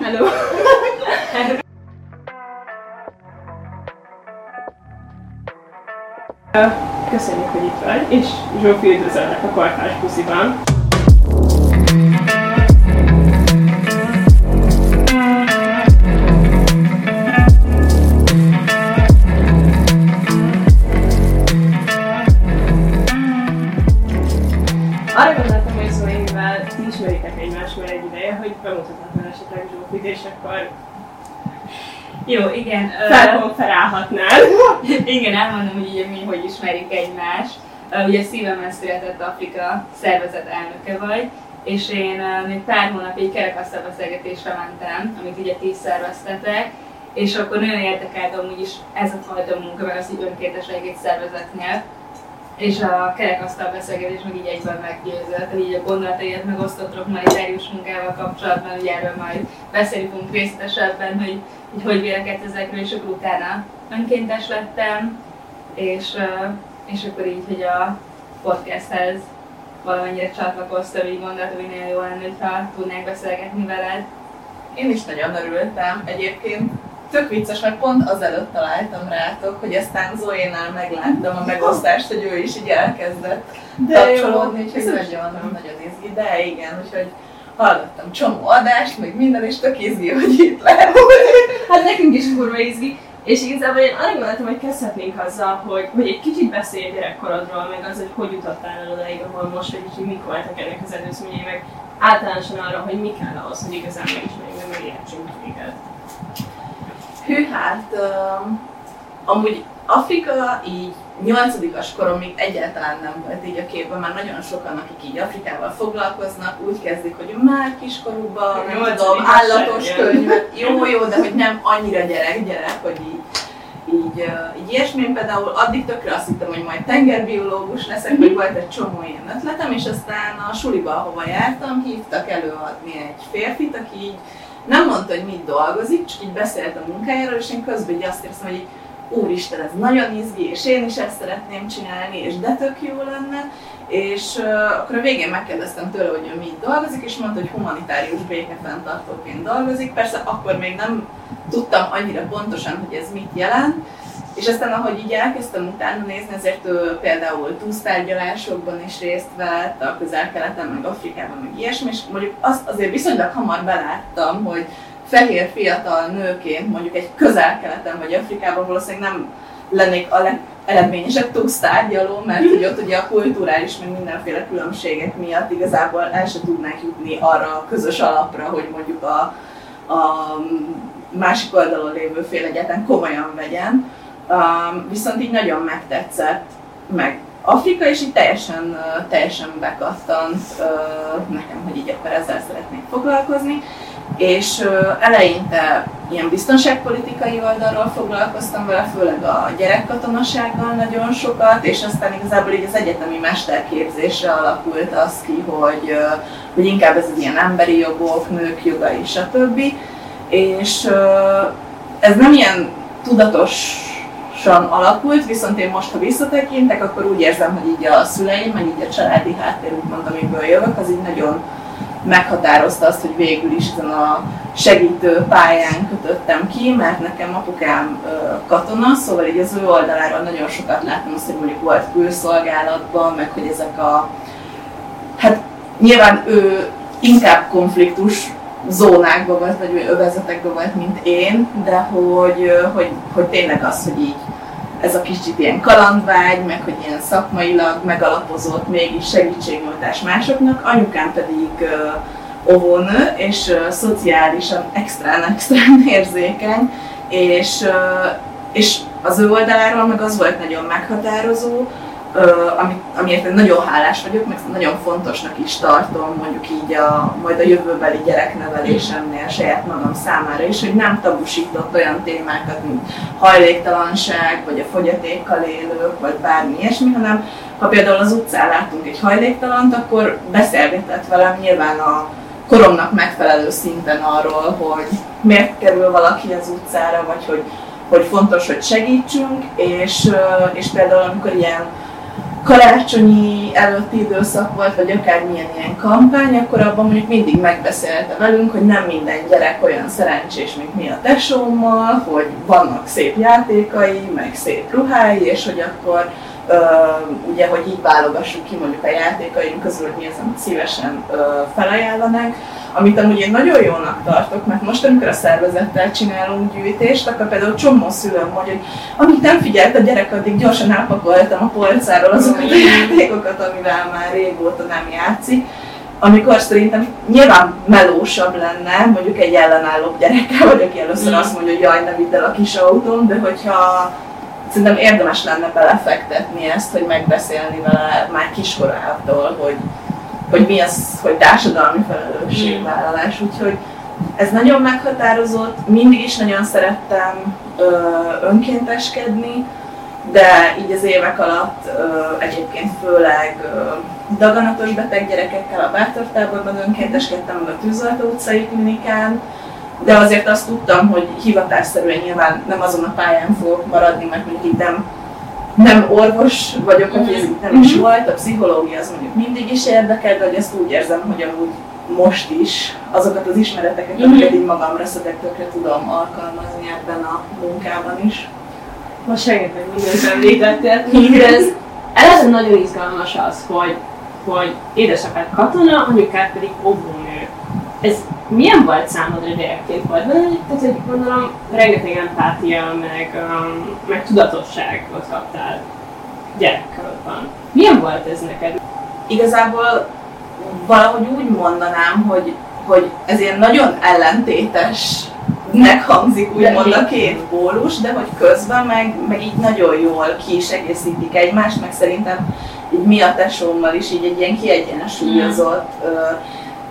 Hello! Köszönjük, hogy itt vagy, és Zsófi üdvözöllek a Kartás Pusziban. Jó, igen. felkonferálhatnál. igen, elmondom, hogy ugye mi hogy ismerjük egymást. Ugye szívemben született Afrika szervezet elnöke vagy, és én még pár hónapig kerekasztal beszélgetésre mentem, amit ugye ti szerveztetek, és akkor nagyon érdekelt amúgy is ez a fajta munka, meg az, hogy önkéntesek egy szervezetnél. És a kerekasztal beszélgetés meg így egyben meggyőzött, hogy így a gondolataidat megosztottok humanitárius munkával kapcsolatban, ugye erről majd beszélni részletesebben, hogy hogy, hogy vélekedsz ezekről, és akkor utána önkéntes lettem, és, ö, és akkor így, hogy a podcasthez valamennyire csatlakoztam, így gondoltam, hogy nagyon jó lenne, ha tudnánk beszélgetni veled. Én is nagyon örültem. Egyébként tök vicces, mert pont azelőtt találtam rátok, hogy aztán Zoénál megláttam a megosztást, hogy ő is így elkezdett De kapcsolódni, úgyhogy nagyon, nagyon izgi. De igen, úgyhogy hallgattam csomó adást, meg minden, és tök izgi, hogy itt lehet. Hát nekünk is kurva izgi, és igazából én arra gondoltam, hogy kezdhetnénk azzal, hogy, hogy egy kicsit beszélj a gyerekkorodról, meg az, hogy hogy jutottál el odaig, ahol most, hogy mik voltak ennek az előzményei, meg általánosan arra, hogy mi kell ahhoz, hogy igazán megismerjük, meg megértsünk téged. Hű, hát um, amúgy Afrika így nyolcadikas koromig egyáltalán nem volt így a képben, már nagyon sokan, akik így Afrikával foglalkoznak, úgy kezdik, hogy már kiskorúban, nem tudom, állatos könyvet, jó, jó, de hogy nem annyira gyerek, gyerek, hogy így, így, így ilyesmi, például addig tökre azt hittem, hogy majd tengerbiológus leszek, vagy volt egy csomó ilyen ötletem, és aztán a suliba, ahova jártam, hívtak előadni egy férfit, aki így nem mondta, hogy mit dolgozik, csak így beszélt a munkájáról, és én közben így azt érzem, hogy így, úristen, ez nagyon izgi, és én is ezt szeretném csinálni, és de tök jó lenne. És uh, akkor a végén megkérdeztem tőle, hogy ő mit dolgozik, és mondta, hogy humanitárius békefenntartóként dolgozik. Persze akkor még nem tudtam annyira pontosan, hogy ez mit jelent, és aztán, ahogy így elkezdtem utána nézni, ezért ő például túlsztárgyalásokban is részt vett, a közel-keleten, meg Afrikában, meg ilyesmi, és mondjuk azt azért viszonylag hamar beláttam, hogy fehér fiatal nőként mondjuk egy közel-keleten vagy Afrikában valószínűleg nem lennék a legeredményesebb túlsztárgyaló, mert hogy ott ugye a kulturális, meg mindenféle különbségek miatt igazából el se tudnánk jutni arra a közös alapra, hogy mondjuk a, a másik oldalon lévő fél egyáltalán komolyan vegyen. Viszont így nagyon megtetszett, meg Afrika, és így teljesen, teljesen bekattant uh, nekem, hogy így akkor ezzel szeretnék foglalkozni. És uh, eleinte ilyen biztonságpolitikai oldalról foglalkoztam vele, főleg a gyerekkatonasággal nagyon sokat, és aztán igazából így az egyetemi mesterképzésre alakult az ki, hogy, uh, hogy inkább ez az ilyen emberi jogok, nők jogai, stb. És ez nem ilyen tudatos alakult, viszont én most, ha visszatekintek, akkor úgy érzem, hogy így a szüleim, meg így a családi háttér, úgymond, amiből jövök, az így nagyon meghatározta azt, hogy végül is ezen a segítő pályán kötöttem ki, mert nekem apukám katona, szóval így az ő oldaláról nagyon sokat láttam azt, hogy mondjuk volt külszolgálatban, meg hogy ezek a... Hát nyilván ő inkább konfliktus zónákban volt, vagy övezetekben volt, mint én, de hogy, hogy, hogy tényleg az, hogy így ez a kicsit ilyen kalandvágy, meg hogy ilyen szakmailag megalapozott mégis segítségnyújtás másoknak, anyukám pedig óvónő, és uh, szociálisan extrán extrán érzékeny, és, uh, és az ő oldaláról meg az volt nagyon meghatározó, ami, amiért én nagyon hálás vagyok, meg nagyon fontosnak is tartom mondjuk így a, majd a jövőbeli gyereknevelésemnél saját magam számára is, hogy nem tabusított olyan témákat, mint hajléktalanság, vagy a fogyatékkal élők, vagy bármi ilyesmi, hanem ha például az utcán látunk egy hajléktalant, akkor beszélgetett velem nyilván a koromnak megfelelő szinten arról, hogy miért kerül valaki az utcára, vagy hogy, hogy fontos, hogy segítsünk, és, és például amikor ilyen karácsonyi előtti időszak volt, vagy akármilyen ilyen kampány, akkor abban mondjuk mindig megbeszélte velünk, hogy nem minden gyerek olyan szerencsés, mint mi a tesómmal, hogy vannak szép játékai, meg szép ruhái, és hogy akkor uh, ugye, hogy így válogassuk ki mondjuk a játékaink közül, hogy mi az, amit szívesen uh, felajánlanak, amit amúgy én nagyon jónak tartok, mert most, amikor a szervezettel csinálunk gyűjtést, akkor például csomó szülőm mondja, hogy amíg nem figyelt a gyerek, addig gyorsan elpakoltam a polcáról azokat a játékokat, amivel már régóta nem játszik amikor szerintem nyilván melósabb lenne, mondjuk egy ellenálló gyerekkel, vagy aki először mm. azt mondja, hogy jaj, ne vidd el a kis autón, de hogyha szerintem érdemes lenne belefektetni ezt, hogy megbeszélni vele már kiskorától, hogy hogy mi az, hogy társadalmi felelősségvállalás. Úgyhogy ez nagyon meghatározott, mindig is nagyon szerettem ö, önkénteskedni, de így az évek alatt ö, egyébként főleg ö, daganatos beteg gyerekekkel a bátortáborban önkénteskedtem, meg a Tűzoltó utcai klinikán, de azért azt tudtam, hogy hivatásszerűen nyilván nem azon a pályán fogok maradni, mert mondjuk itt nem nem orvos vagyok, aki ez nem is volt, a pszichológia az mondjuk mindig is érdekel, de hogy ezt úgy érzem, hogy amúgy most is azokat az ismereteket, mm-hmm. amiket így magamra szedek, tökre tudom alkalmazni ebben a munkában is. Most rengeteg mindent említettél, de ez eleve nagyon izgalmas az, hogy, hogy édesapád katona, anyukád pedig óvónő. Ez milyen volt számodra gyerekként volt? Tehát, hogy gondolom, rengeteg empátia, meg, um, meg tudatosságot kaptál gyerekkorodban. Milyen volt ez neked? Igazából valahogy úgy mondanám, hogy, hogy ez ilyen nagyon ellentétes nek hangzik úgymond a két pólus, de hogy közben meg, meg így nagyon jól ki is egészítik egymást, meg szerintem így mi a tesómmal is így egy ilyen kiegyensúlyozott mm.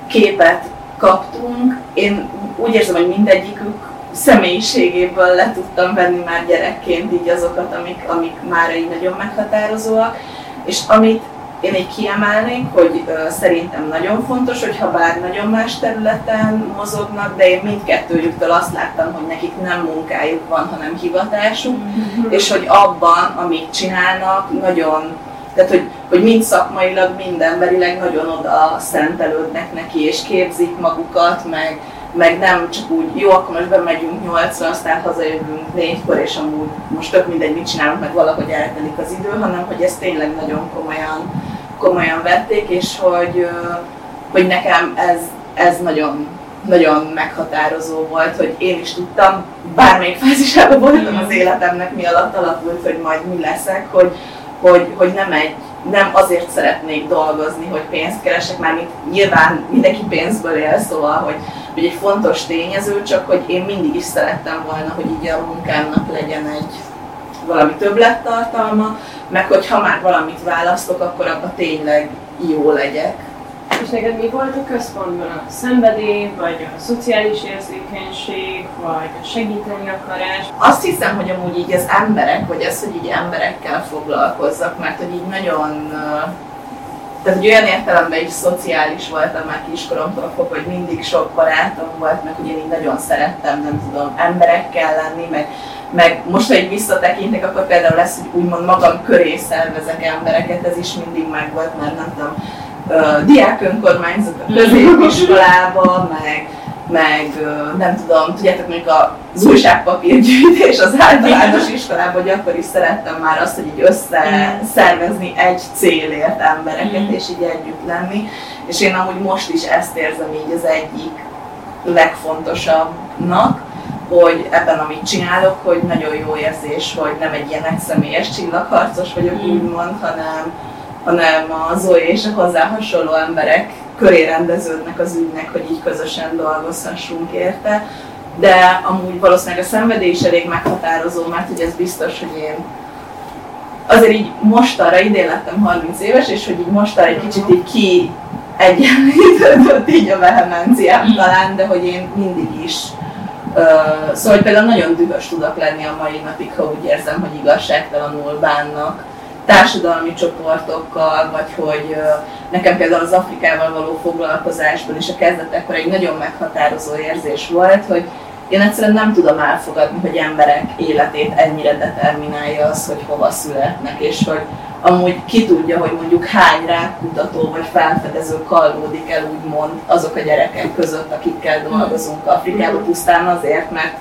képet kaptunk. Én úgy érzem, hogy mindegyikük személyiségéből le tudtam venni már gyerekként így azokat, amik, amik már így nagyon meghatározóak. És amit én egy kiemelnék, hogy szerintem nagyon fontos, hogyha bár nagyon más területen mozognak, de én mindkettőjüktől azt láttam, hogy nekik nem munkájuk van, hanem hivatásuk, mm-hmm. és hogy abban, amit csinálnak, nagyon tehát, hogy, hogy mind szakmailag, mind emberileg nagyon oda szentelődnek neki, és képzik magukat, meg, meg nem csak úgy, jó, akkor most bemegyünk nyolcra, aztán hazajövünk négykor, és amúgy most tök mindegy, mit csinálunk, meg valahogy eltelik az idő, hanem hogy ezt tényleg nagyon komolyan, komolyan vették, és hogy, hogy nekem ez, ez nagyon, nagyon meghatározó volt, hogy én is tudtam, bármelyik fázisában voltam az életemnek, mi alatt alakult, hogy majd mi leszek, hogy, hogy, hogy nem egy nem azért szeretnék dolgozni, hogy pénzt keresek, már nyilván mindenki pénzből él, szóval, hogy, hogy egy fontos tényező, csak hogy én mindig is szerettem volna, hogy így a munkámnak legyen egy valami többlettartalma, meg hogy ha már valamit választok, akkor abban tényleg jó legyek. És neked mi volt a központban? A szenvedély, vagy a szociális érzékenység, vagy a segíteni akarás? Azt hiszem, hogy amúgy így az emberek, vagy az, hogy így emberekkel foglalkozzak, mert hogy így nagyon tehát hogy olyan értelemben is szociális voltam már kiskoromtól fog, hogy mindig sok barátom volt, meg ugye én nagyon szerettem, nem tudom, emberekkel lenni, meg, meg most, ha így visszatekintek, akkor például lesz, hogy úgymond magam köré szervezek embereket, ez is mindig megvolt, mert nem tudom, diák önkormányzat a középiskolába, meg, meg nem tudom, tudjátok, mondjuk az újságpapírgyűjtés az általános iskolában, hogy akkor is szerettem már azt, hogy így összeszervezni egy célért embereket, mm. és így együtt lenni. És én amúgy most is ezt érzem így az egyik legfontosabbnak, hogy ebben, amit csinálok, hogy nagyon jó érzés, hogy nem egy ilyen egyszemélyes csillagharcos vagyok, mm. úgymond, hanem, hanem a Zoe és a hozzá hasonló emberek köré rendeződnek az ügynek, hogy így közösen dolgozhassunk érte. De amúgy valószínűleg a szenvedés is elég meghatározó, mert hogy ez biztos, hogy én azért így mostanra, idén lettem 30 éves, és hogy így mostanra egy kicsit így ki egyenlítődött így a vehemenciám talán, de hogy én mindig is szóval hogy például nagyon dühös tudok lenni a mai napig, ha úgy érzem, hogy igazságtalanul bánnak társadalmi csoportokkal, vagy hogy nekem például az Afrikával való foglalkozásban is a kezdetekkor egy nagyon meghatározó érzés volt, hogy én egyszerűen nem tudom elfogadni, hogy emberek életét ennyire determinálja az, hogy hova születnek, és hogy, amúgy ki tudja, hogy mondjuk hány rákutató vagy felfedező kallódik el úgymond azok a gyerekek között, akikkel dolgozunk Afrikában pusztán azért, mert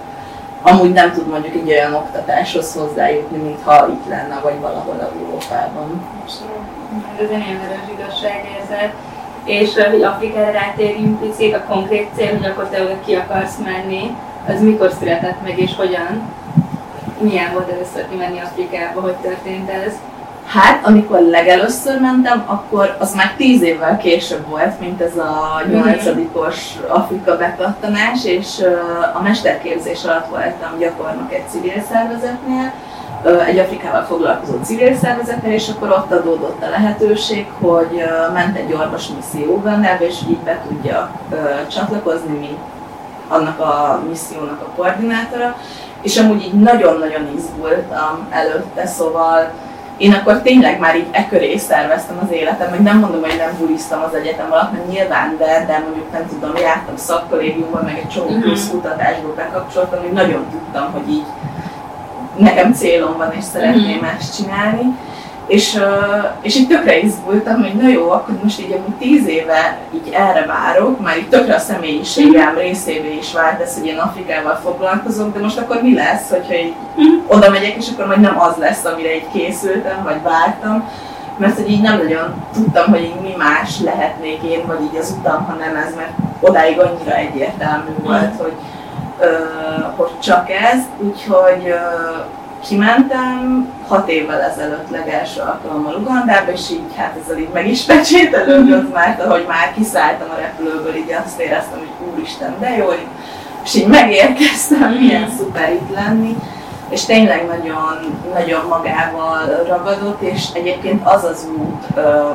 amúgy nem tud mondjuk egy olyan oktatáshoz hozzájutni, mintha itt lenne, vagy valahol Európában. Ez egy nagyon erős igazságérzet. És hogy Afrikára rátérjünk picit, a konkrét cél, hogy akkor te oda ki akarsz menni, az mikor született meg és hogyan? Milyen volt először kimenni Afrikába, hogy történt ez? Hát, amikor legelőször mentem, akkor az már tíz évvel később volt, mint ez a nyolcadikos Afrika bekattanás, és a mesterképzés alatt voltam gyakornok egy civil szervezetnél, egy Afrikával foglalkozó civil szervezetnél, és akkor ott adódott a lehetőség, hogy ment egy orvos misszió Ugandába, és így be tudja csatlakozni, mint annak a missziónak a koordinátora, és amúgy így nagyon-nagyon izgultam előtte, szóval én akkor tényleg már így e köré szerveztem az életem, meg nem mondom, hogy nem bulisztam az egyetem alatt, mert nyilván, de, de mondjuk nem tudom, jártam szakkollégiumban, meg egy csomó mhm. plusz kutatásból bekapcsoltam, hogy nagyon tudtam, hogy így nekem célom van, és szeretném mm. ezt csinálni. És, és így tökre izgultam, hogy na jó, akkor most így amúgy tíz éve így erre várok, már így tökre a személyiségem részévé is vált ez, hogy én Afrikával foglalkozok, de most akkor mi lesz, hogyha így oda megyek, és akkor majd nem az lesz, amire így készültem, vagy vártam, mert hogy így nem nagyon tudtam, hogy így mi más lehetnék én, vagy így az utam, ha nem ez, mert odáig annyira egyértelmű volt, hogy, hogy csak ez, úgyhogy kimentem hat évvel ezelőtt legelső alkalommal Ugandába, és így hát ezzel így meg is pecsételődött, mert ahogy már kiszálltam a repülőből, így azt éreztem, hogy úristen, de jó, és így megérkeztem, milyen szuper itt lenni, és tényleg nagyon, nagyon magával ragadott, és egyébként az az út ö,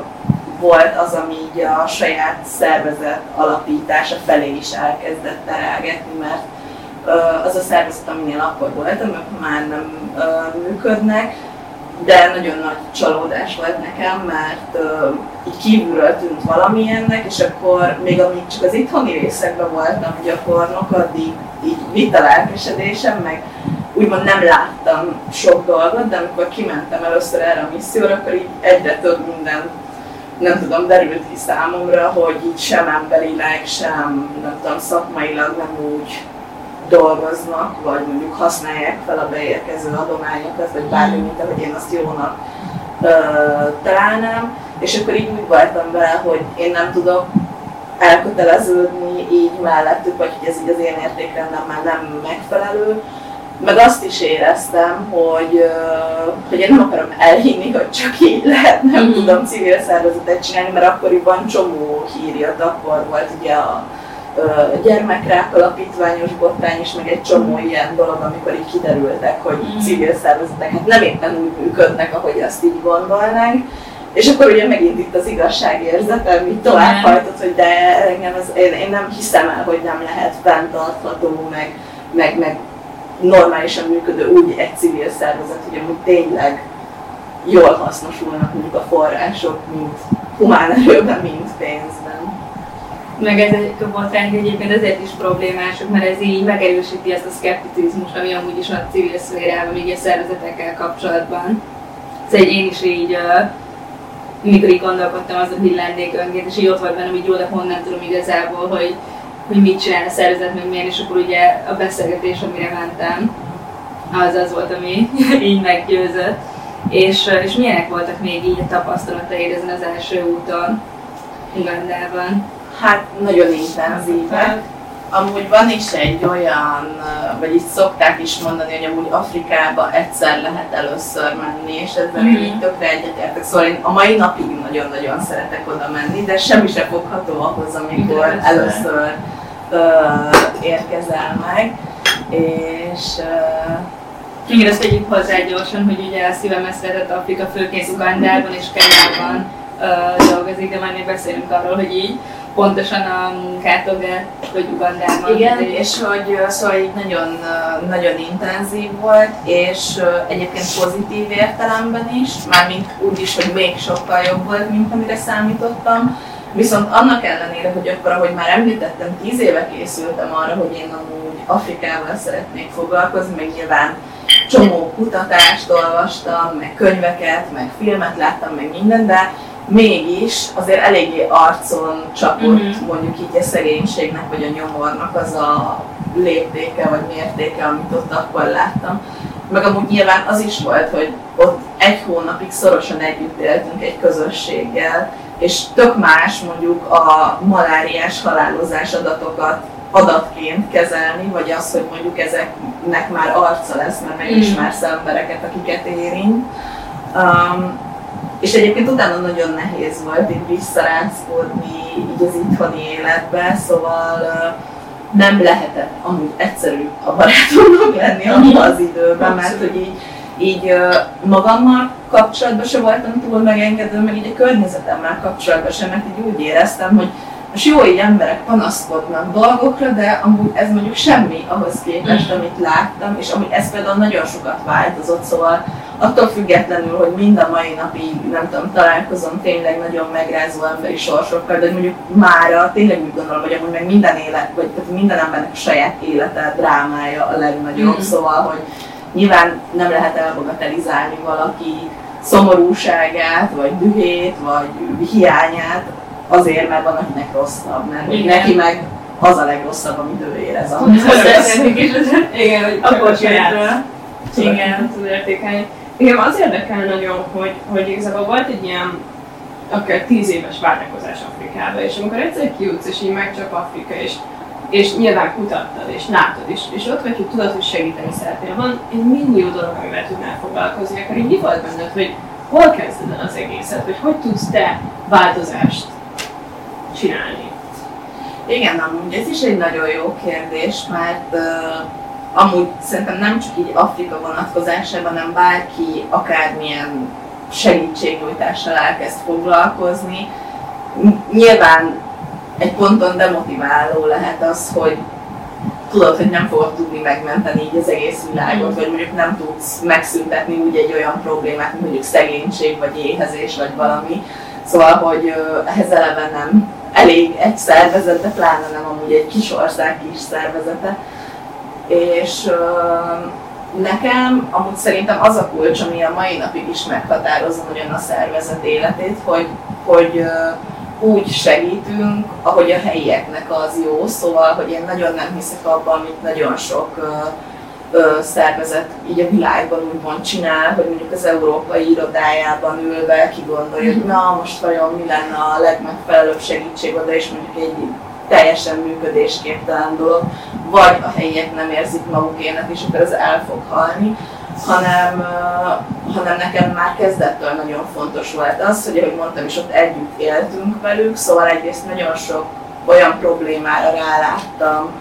volt az, ami így a saját szervezet alapítása felé is elkezdett terelgetni, mert az a szervezet, aminél akkor voltam, ők már nem működnek, de nagyon nagy csalódás volt nekem, mert így kívülről tűnt valamilyennek, és akkor még amíg csak az itthoni részekben voltam gyakornok, addig így vitt a lelkesedésem, meg úgymond nem láttam sok dolgot, de amikor kimentem először erre a misszióra, akkor így egyre több minden nem tudom, derült ki számomra, hogy így sem emberileg, sem nem tudom, szakmailag nem úgy dolgoznak, vagy mondjuk használják fel a beérkező adományokat, vagy bármi, mint ahogy én azt jónak ö, találnám, és akkor így úgy voltam vele, hogy én nem tudok elköteleződni így mellettük, vagy hogy ez így az én értékrendem már nem megfelelő. Meg azt is éreztem, hogy, hogy én nem akarom elhinni, hogy csak így lehet, nem mm. tudom civil szervezetet csinálni, mert akkoriban csomó hír akkor volt ugye a gyermekrák alapítványos botrány is, meg egy csomó ilyen dolog, amikor így kiderültek, hogy mm. civil szervezetek hát nem éppen úgy működnek, ahogy azt így gondolnánk. És akkor ugye megint itt az igazságérzetem így továbbhajtott, hogy de engem ez, én, én, nem hiszem el, hogy nem lehet fenntartható, meg, meg, meg normálisan működő úgy egy civil szervezet, hogy amúgy tényleg jól hasznosulnak mondjuk a források, mint humán erőben, mint pénzben meg ez egy botrány egyébként ezért is problémások, mert ez így megerősíti ezt a szkepticizmus, ami amúgy is a civil szférában, még a szervezetekkel kapcsolatban. Szóval én is így, mikor így gondolkodtam azon, hogy lennék önként, és így ott volt bennem, hogy jó, de honnan tudom igazából, hogy, hogy mit csinál a szervezet, meg milyen, és akkor ugye a beszélgetés, amire mentem, az az volt, ami így meggyőzött. És, és milyenek voltak még így a tapasztalataid ezen az első úton Ugandában? Hát nagyon intenzívek. Amúgy van is egy olyan, vagy itt szokták is mondani, hogy amúgy Afrikába egyszer lehet először menni, és ezzel mm-hmm. így tökre egyetértek. Szóval én a mai napig nagyon-nagyon szeretek oda menni, de semmi sem fogható ahhoz, amikor Igen, először uh, érkezel meg. És uh, ezt tegyük hozzá gyorsan, hogy ugye a szívem ezt Afrika, főként Ugandában és Kenyában uh, dolgozik, de majd még beszélünk arról, hogy így pontosan a munkátogat, hogy Ugandában. Igen, és hogy szóval így nagyon, nagyon intenzív volt, és egyébként pozitív értelemben is, mármint úgy is, hogy még sokkal jobb volt, mint amire számítottam. Viszont annak ellenére, hogy akkor, ahogy már említettem, tíz éve készültem arra, hogy én amúgy Afrikával szeretnék foglalkozni, meg nyilván csomó kutatást olvastam, meg könyveket, meg filmet láttam, meg minden, de mégis azért eléggé arcon csapott mm-hmm. mondjuk így a szegénységnek, vagy a nyomornak az a léptéke, vagy mértéke, amit ott akkor láttam. Meg amúgy nyilván az is volt, hogy ott egy hónapig szorosan együtt éltünk egy közösséggel, és tök más mondjuk a maláriás halálozás adatokat adatként kezelni, vagy az, hogy mondjuk ezeknek már arca lesz, mert megismersz mm. embereket, akiket érint. Um, és egyébként utána nagyon nehéz volt így visszaránszkodni így az itthoni életbe, szóval nem lehetett amúgy egyszerű a barátomnak lenni abban az időben, mert hogy így, így magammal kapcsolatban sem voltam túl megengedő, meg így a környezetemmel kapcsolatban sem, mert így úgy éreztem, hogy most jó, így emberek panaszkodnak dolgokra, de amúgy ez mondjuk semmi ahhoz képest, mm. amit láttam, és ami ez például nagyon sokat változott, szóval attól függetlenül, hogy mind a mai napig, nem tudom, találkozom tényleg nagyon megrázó emberi sorsokkal, de mondjuk mára tényleg úgy gondolom, hogy amúgy meg minden élet, vagy tehát minden embernek a saját élete, drámája a legnagyobb, mm. szóval, hogy nyilván nem lehet elbogatelizálni valaki szomorúságát, vagy dühét, vagy hiányát, azért, mert van, akinek rosszabb, mert Igen. neki meg az a legrosszabb, amit ő érez. Igen, hogy akkor Igen, tud értékelni. Igen, az érdekel nagyon, hogy, hogy igazából volt egy ilyen akár tíz éves várakozás Afrikába, és amikor egyszer kijutsz, és így megcsap Afrika, és, és nyilván kutattad, és látod, és, és ott vagy, hogy tudod, hogy segíteni szeretnél. Van egy millió dolog, amivel tudnál foglalkozni, akkor így mi volt benned, hogy hol kezded el az egészet, hogy hogy tudsz te változást csinálni? Igen, amúgy ez is egy nagyon jó kérdés, mert uh, amúgy szerintem nem csak így Afrika vonatkozásában, hanem bárki akármilyen segítségnyújtással elkezd foglalkozni. Nyilván egy ponton demotiváló lehet az, hogy tudod, hogy nem fogod tudni megmenteni így az egész világot, vagy mondjuk nem tudsz megszüntetni úgy egy olyan problémát, mint mondjuk szegénység, vagy éhezés, vagy valami. Szóval, hogy ehhez eleve nem elég egy szervezet, de pláne nem amúgy egy kis ország kis szervezete. És nekem amúgy szerintem az a kulcs, ami a mai napig is meghatározza nagyon a szervezet életét, hogy, hogy úgy segítünk, ahogy a helyieknek az jó, szóval, hogy én nagyon nem hiszek abban, amit nagyon sok szervezet így a világban úgymond csinál, hogy mondjuk az európai irodájában ülve kigondolja, hogy na most vajon mi lenne a legmegfelelőbb segítség oda, és mondjuk egy teljesen működésképtelen dolog, vagy a helyiek nem érzik magukének, és akkor az el fog halni, hanem, hanem nekem már kezdettől nagyon fontos volt az, hogy ahogy mondtam is, ott együtt éltünk velük, szóval egyrészt nagyon sok olyan problémára ráláttam,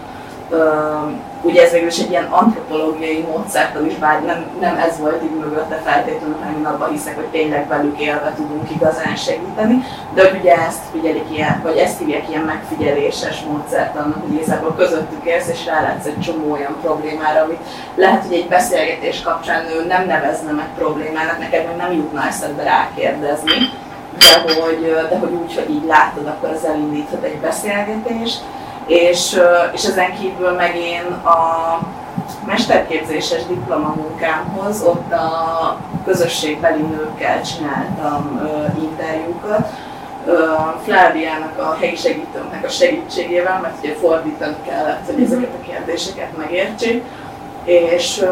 ugye ez végül is egy ilyen antropológiai módszertan is, bár nem, nem ez volt így mögötte feltétlenül, hanem én abban hiszek, hogy tényleg velük élve tudunk igazán segíteni, de hogy ugye ezt figyelik ilyen, vagy ezt hívják ilyen megfigyeléses módszertannak, hogy igazából közöttük érsz, és rálátsz egy csomó olyan problémára, amit lehet, hogy egy beszélgetés kapcsán ő nem nevezne meg problémának, neked meg nem jutna eszedbe rákérdezni, de hogy, de hogy úgy, hogy így látod, akkor az elindíthat egy beszélgetést és, és ezen kívül meg én a mesterképzéses diplomamunkámhoz ott a közösségbeli nőkkel csináltam interjúkat, Fláviának, a helyi segítőnknek a segítségével, mert ugye fordítani kellett, hogy ezeket a kérdéseket megértsék, és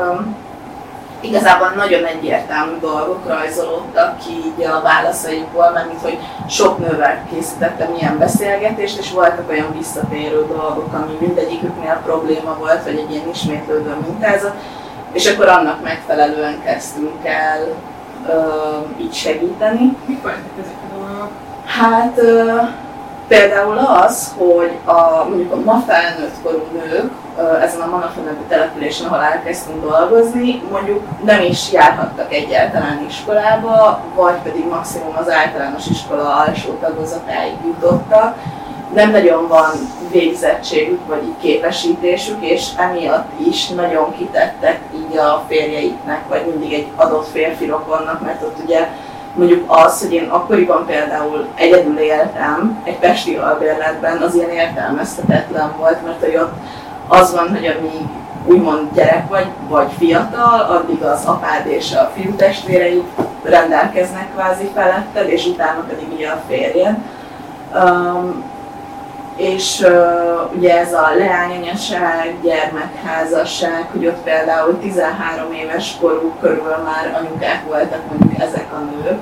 igazából nagyon egyértelmű dolgok rajzolódtak ki így a válaszaikból, mert mint hogy sok nővel készítettem ilyen beszélgetést, és voltak olyan visszatérő dolgok, ami mindegyiküknél probléma volt, vagy egy ilyen ismétlődő mintázat, és akkor annak megfelelően kezdtünk el uh, így segíteni. Mik voltak ezek a dolgok? Hát uh, Például az, hogy a, mondjuk a ma felnőtt korú nők ezen a Manafa nevű településen, ahol elkezdtünk dolgozni, mondjuk nem is járhattak egyáltalán iskolába, vagy pedig maximum az általános iskola alsó tagozatáig jutottak. Nem nagyon van végzettségük, vagy így képesítésük, és emiatt is nagyon kitettek így a férjeiknek, vagy mindig egy adott férfi rokonnak, mert ott ugye mondjuk az, hogy én akkoriban például egyedül éltem egy pesti albérletben, az ilyen értelmezhetetlen volt, mert hogy ott az van, hogy amíg úgymond gyerek vagy, vagy fiatal, addig az apád és a fiú testvéreid rendelkeznek kvázi feletted, és utána pedig ugye a férjed. Um, és uh, ugye ez a leányanyaság, gyermekházasság, hogy ott például 13 éves korú körül már anyukák voltak mondjuk ezek a nők,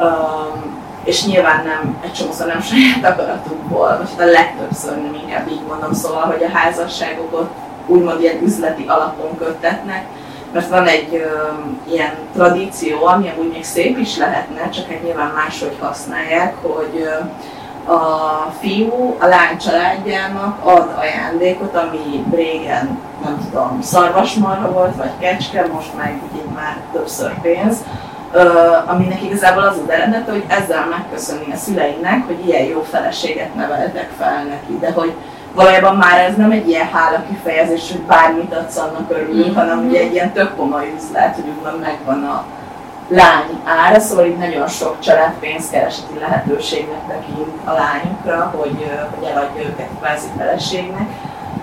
um, és nyilván nem, egy csomószor nem saját akaratukból, most a legtöbbször nem inkább így mondom, szóval, hogy a házasságokat úgymond ilyen üzleti alapon köttetnek, mert van egy ö, ilyen tradíció, ami amúgy még szép is lehetne, csak egy nyilván máshogy használják, hogy ö, a fiú a lány családjának ad ajándékot, ami régen, nem tudom, szarvasmarha volt, vagy kecske, most meg így már többször pénz, aminek igazából az az eredet, hogy ezzel megköszönni a szüleinek, hogy ilyen jó feleséget neveltek fel neki, de hogy valójában már ez nem egy ilyen hála kifejezés, hogy bármit adsz, annak örülünk, mm. hanem ugye egy ilyen tök komoly üzlet, hogy úgymond megvan a lány ára, szóval itt nagyon sok család pénzkereseti lehetőségnek tekint a lányokra, hogy, hogy eladja őket kvázi feleségnek.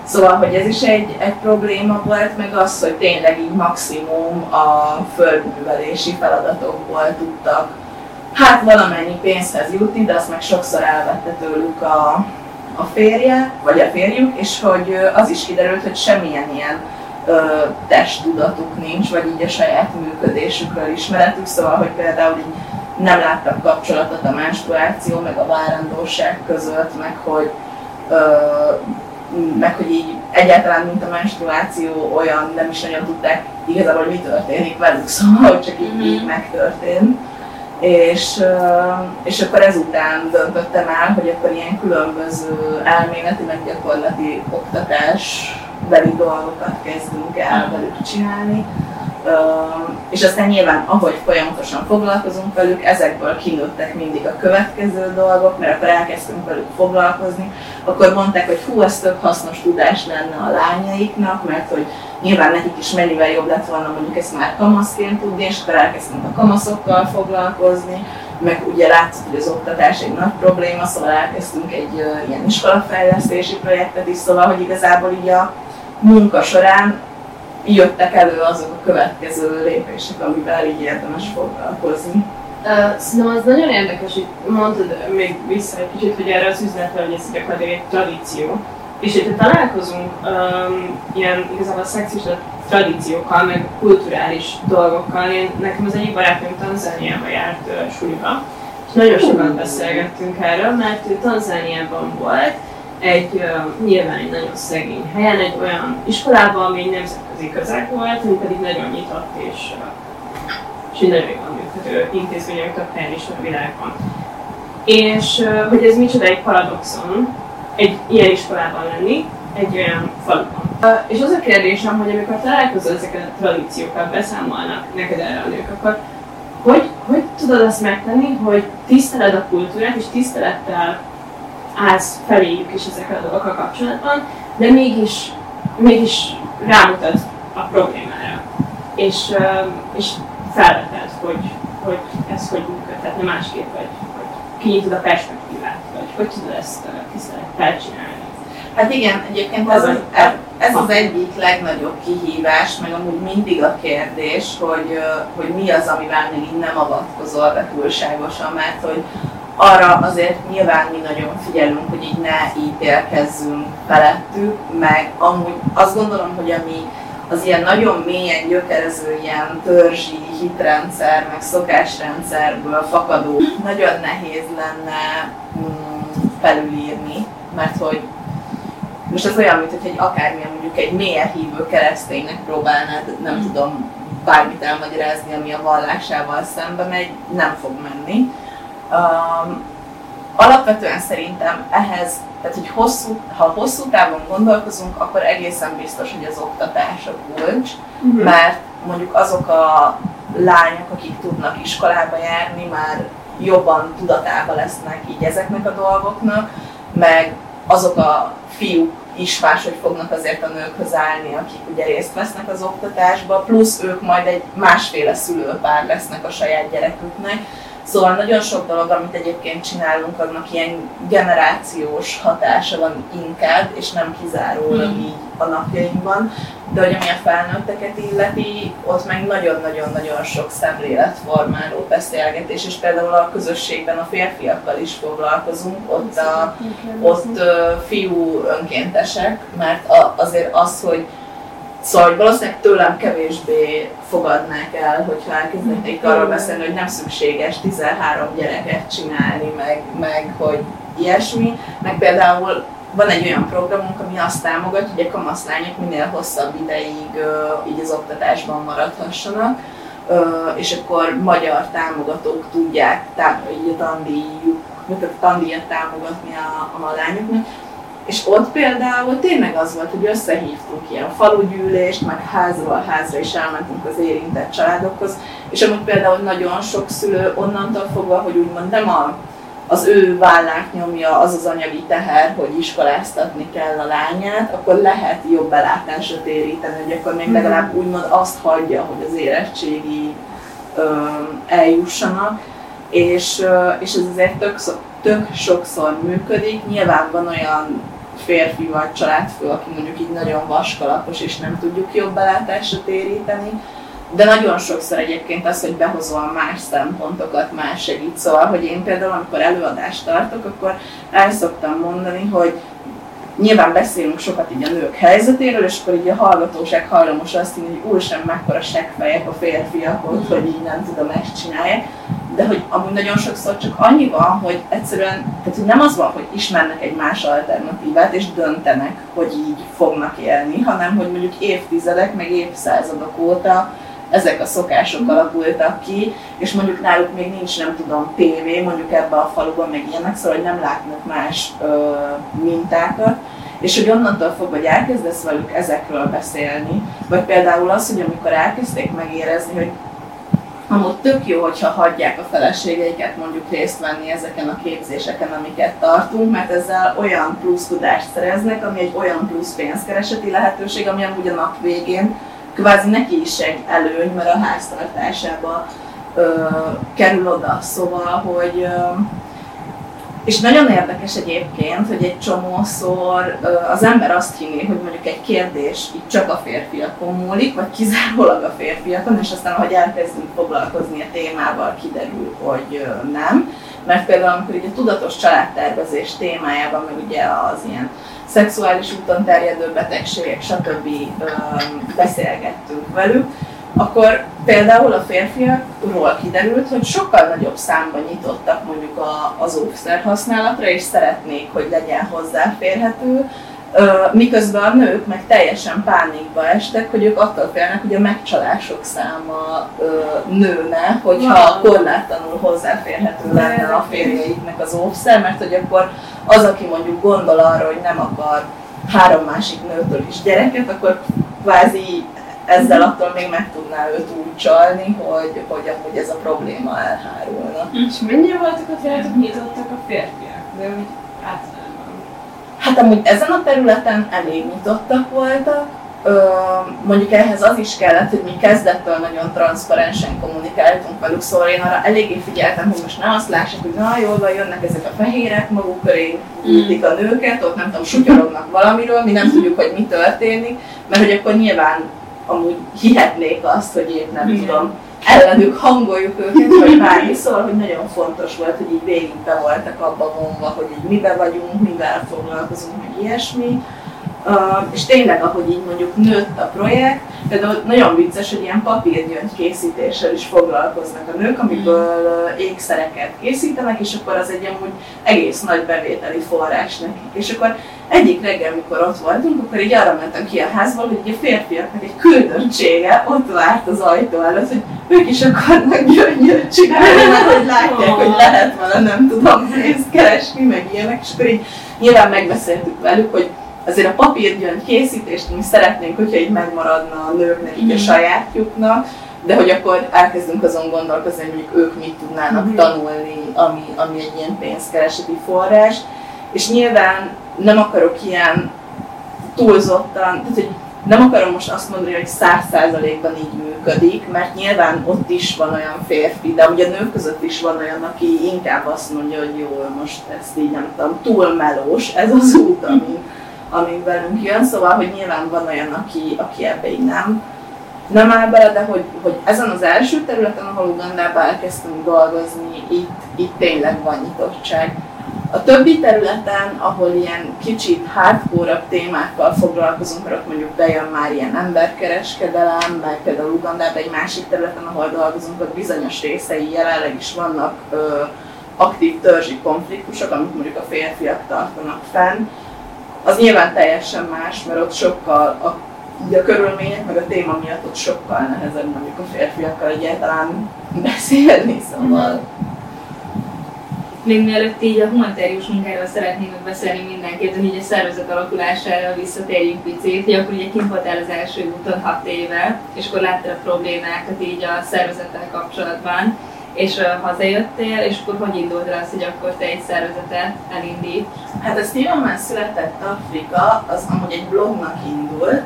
Szóval, hogy ez is egy, egy probléma volt, meg az, hogy tényleg így maximum a földművelési feladatokból tudtak hát valamennyi pénzhez jutni, de azt meg sokszor elvette tőlük a, a férje, vagy a férjük, és hogy az is kiderült, hogy semmilyen ilyen ö, testtudatuk nincs, vagy így a saját működésükről ismeretük, szóval, hogy például így nem láttak kapcsolatot a menstruáció, meg a várandóság között, meg hogy ö, meg hogy így egyáltalán, mint a menstruáció olyan, nem is nagyon tudták igazából, hogy mi történik velük, szóval, hogy csak így, így mhm. megtörtént. És, és akkor ezután döntöttem el, hogy akkor ilyen különböző elméleti, meg gyakorlati oktatás beli dolgokat kezdünk el velük csinálni. És aztán nyilván, ahogy folyamatosan foglalkozunk velük, ezekből kinőttek mindig a következő dolgok, mert akkor elkezdtünk velük foglalkozni, akkor mondták, hogy hú, ez tök hasznos tudás lenne a lányaiknak, mert hogy nyilván nekik is mennyivel jobb lett volna mondjuk ezt már kamaszként tudni, és akkor elkezdtünk a kamaszokkal foglalkozni, meg ugye látszott, hogy az oktatás egy nagy probléma, szóval elkezdtünk egy uh, ilyen iskolafejlesztési projektet is, szóval, hogy igazából így a munka során jöttek elő azok a következő lépések, amivel így érdemes foglalkozni. Uh, szerintem az nagyon érdekes, hogy mondtad még vissza egy kicsit, hogy erre az üzletre, hogy ez gyakorlatilag egy tradíció. És hogyha találkozunk um, ilyen igazából szexis tradíciókkal, meg kulturális dolgokkal, én, nekem az egyik barátom Tanzániába járt uh, suliba, és nagyon sokat beszélgettünk erről, mert ő Tanzániában volt, egy nyilván egy nagyon szegény helyen, egy olyan iskolában, ami nemzetközi közeg volt, ami pedig nagyon nyitott és, és egy nagyon jól működő intézmények több helyen is a világban. És hogy ez micsoda egy paradoxon, egy ilyen iskolában lenni, egy olyan faluban. És az a kérdésem, hogy amikor találkozol ezeket a tradíciókkal, beszámolnak neked erre a nők, akkor hogy, hogy tudod azt megtenni, hogy tiszteled a kultúrát, és tisztelettel állsz feléjük is ezekkel a dolgokkal kapcsolatban, de mégis, mégis rámutat a problémára. És, és felveted, hogy, hogy ez hogy működhetne másképp, vagy hogy kinyitod a perspektívát, vagy hogy tudod ezt tisztelettel csinálni. Hát igen, egyébként ez, az, ez az egyik legnagyobb kihívás, meg amúgy mindig a kérdés, hogy, hogy mi az, amivel még így nem avatkozol be túlságosan, mert hogy arra azért nyilván mi nagyon figyelünk, hogy így ne ítélkezzünk felettük, meg amúgy azt gondolom, hogy ami az ilyen nagyon mélyen gyökerező ilyen törzsi hitrendszer, meg szokásrendszerből fakadó, nagyon nehéz lenne mm, felülírni, mert hogy most ez olyan, mint hogy egy akármilyen mondjuk egy mélyen hívő kereszténynek próbálnád, nem tudom, bármit elmagyarázni, ami a vallásával szembe megy, nem fog menni. Um, alapvetően szerintem ehhez, tehát hogy hosszú, ha hosszú távon gondolkozunk, akkor egészen biztos, hogy az oktatás a kulcs, uh-huh. mert mondjuk azok a lányok, akik tudnak iskolába járni, már jobban tudatában lesznek így ezeknek a dolgoknak, meg azok a fiúk is máshogy fognak azért a nőkhöz állni, akik ugye részt vesznek az oktatásba, plusz ők majd egy másféle szülőpár lesznek a saját gyereküknek, Szóval nagyon sok dolog, amit egyébként csinálunk, annak ilyen generációs hatása van inkább, és nem kizárólag mm. így a napjainkban. De hogy ami a felnőtteket illeti, ott meg nagyon-nagyon-nagyon sok szemléletformáló beszélgetés, és például a közösségben a férfiakkal is foglalkozunk, ott, a, ott fiú önkéntesek, mert azért az, hogy Szóval hogy valószínűleg tőlem kevésbé fogadnák el, hogyha elkezdenék arról beszélni, hogy nem szükséges 13 gyereket csinálni, meg, meg hogy ilyesmi. Meg például van egy olyan programunk, ami azt támogatja, hogy a kamaszlányok minél hosszabb ideig így az oktatásban maradhassanak, és akkor magyar támogatók tudják tá- így a tandíjuk, a tandíjat támogatni a, a lányoknak, és ott például tényleg az volt, hogy összehívtunk ilyen falugyűlést, meg házról házra is elmentünk az érintett családokhoz, és amúgy például nagyon sok szülő onnantól fogva, hogy úgymond nem a, az ő vállát nyomja az az anyagi teher, hogy iskoláztatni kell a lányát, akkor lehet jobb belátásra téríteni, hogy akkor még mhm. legalább úgymond azt hagyja, hogy az érettségi ö, eljussanak, és, és ez azért tök, tök sokszor működik. Nyilván van olyan férfi vagy családfő, aki mondjuk így nagyon vaskalapos, és nem tudjuk jobb belátásra téríteni, de nagyon sokszor egyébként az, hogy behozol más szempontokat, más segít. Szóval, hogy én például, amikor előadást tartok, akkor el szoktam mondani, hogy nyilván beszélünk sokat így a nők helyzetéről, és akkor így a hallgatóság hajlamos azt hinni, hogy úristen, mekkora seggfejek a férfiak ott, hogy így nem tudom, ezt csinálják de hogy amúgy nagyon sokszor csak annyi van, hogy egyszerűen, tehát hogy nem az van, hogy ismernek egy más alternatívát, és döntenek, hogy így fognak élni, hanem hogy mondjuk évtizedek, meg évszázadok óta ezek a szokások alakultak ki, és mondjuk náluk még nincs, nem tudom, tévé, mondjuk ebbe a faluban, meg ilyenek, szóval hogy nem látnak más ö, mintákat, és hogy onnantól fogva, hogy elkezdesz velük ezekről beszélni, vagy például az, hogy amikor elkezdték megérezni, hogy amúgy tök jó, hogyha hagyják a feleségeiket mondjuk részt venni ezeken a képzéseken, amiket tartunk, mert ezzel olyan plusz tudást szereznek, ami egy olyan plusz pénzkereseti lehetőség, ami amúgy a nap végén kvázi neki is egy előny, mert a háztartásába ö, kerül oda. Szóval, hogy ö, és nagyon érdekes egyébként, hogy egy csomószor az ember azt hinné, hogy mondjuk egy kérdés így csak a férfiakon múlik, vagy kizárólag a férfiakon, és aztán, ahogy elkezdünk foglalkozni a témával, kiderül, hogy nem. Mert például, amikor így a tudatos családtervezés témájában, meg ugye az ilyen szexuális úton terjedő betegségek, stb. beszélgettünk velük, akkor például a férfiakról kiderült, hogy sokkal nagyobb számban nyitottak mondjuk a, az óvszer használatra, és szeretnék, hogy legyen hozzáférhető, miközben a nők meg teljesen pánikba estek, hogy ők attól félnek, hogy a megcsalások száma nőne, hogyha korlátlanul hozzáférhető lenne a férjeiknek az óvszer, mert hogy akkor az, aki mondjuk gondol arra, hogy nem akar három másik nőtől is gyereket, akkor kvázi ezzel attól még meg tudná őt úgy csalni, hogy, hogy amúgy ez a probléma elhárulna. És mennyire voltak ott rátok nyitottak a férfiak? De úgy általában. Hát amúgy ezen a területen elég nyitottak voltak, Ö, mondjuk ehhez az is kellett, hogy mi kezdettől nagyon transzparensen kommunikáltunk velük, szóval én arra eléggé figyeltem, hogy most ne azt lássák, hogy na jól van, jönnek ezek a fehérek, maguk köré a nőket, ott nem tudom, sutyorognak valamiről, mi nem tudjuk, hogy mi történik, mert hogy akkor nyilván amúgy hihetnék azt, hogy én nem Igen. tudom, ellenük hangoljuk őket, vagy bármi, szóval, hogy nagyon fontos volt, hogy így végig be voltak abba vonva, hogy így mibe vagyunk, mivel foglalkozunk, meg ilyesmi. Uh, és tényleg, ahogy így mondjuk nőtt a projekt, például nagyon vicces, hogy ilyen papírgyöngy készítéssel is foglalkoznak a nők, amiből uh, ékszereket készítenek, és akkor az egy amúgy egész nagy bevételi forrás nekik. És akkor egyik reggel, amikor ott voltunk, akkor így arra mentem ki a házból, hogy a férfiaknak egy küldöttsége ott várt az ajtó előtt, hogy ők is akarnak gyöngyöt csinálni, mert hogy látják, hogy lehet vele, nem tudom, pénzt keresni, meg ilyenek, és akkor így nyilván megbeszéltük velük, hogy azért a papírgyöngy készítést mi szeretnénk, hogyha így megmaradna a nőknek, így a mhm. sajátjuknak, de hogy akkor elkezdünk azon gondolkozni, hogy mondjuk ők mit tudnának mm. tanulni, ami, ami egy ilyen pénzkereseti forrás. És nyilván nem akarok ilyen túlzottan, tehát hogy nem akarom most azt mondani, hogy száz százalékban így működik, mert nyilván ott is van olyan férfi, de ugye a nők között is van olyan, aki inkább azt mondja, hogy jó, most ezt így nem tudom, túl melós ez az út, ami, ami velünk jön, szóval, hogy nyilván van olyan, aki, aki ebbe így nem, nem áll bele, de hogy, hogy ezen az első területen, ahol Ugandában elkezdtünk dolgozni, itt, itt tényleg van nyitottság. A többi területen, ahol ilyen kicsit hardcore témákkal foglalkozunk, mert ott mondjuk bejön már ilyen emberkereskedelem, meg például Ugandában egy másik területen, ahol dolgozunk, ott bizonyos részei jelenleg is vannak ö, aktív törzsi konfliktusok, amit mondjuk a férfiak tartanak fenn. Az nyilván teljesen más, mert ott sokkal a, a körülmények, meg a téma miatt ott sokkal nehezebb mondjuk a férfiakkal egyáltalán beszélni, szóval. Még mielőtt így a humanitárius munkáról szeretnénk beszélni mindenkit, hogy így a szervezet alakulására visszatérjünk picit, hogy akkor ugye kint voltál az első úton hat éve, és akkor láttad a problémákat így a szervezettel kapcsolatban, és hazajöttél, és akkor hogy indult el az, hogy akkor te egy szervezetet elindít? Hát a Steven már született Afrika, az amúgy egy blognak indult,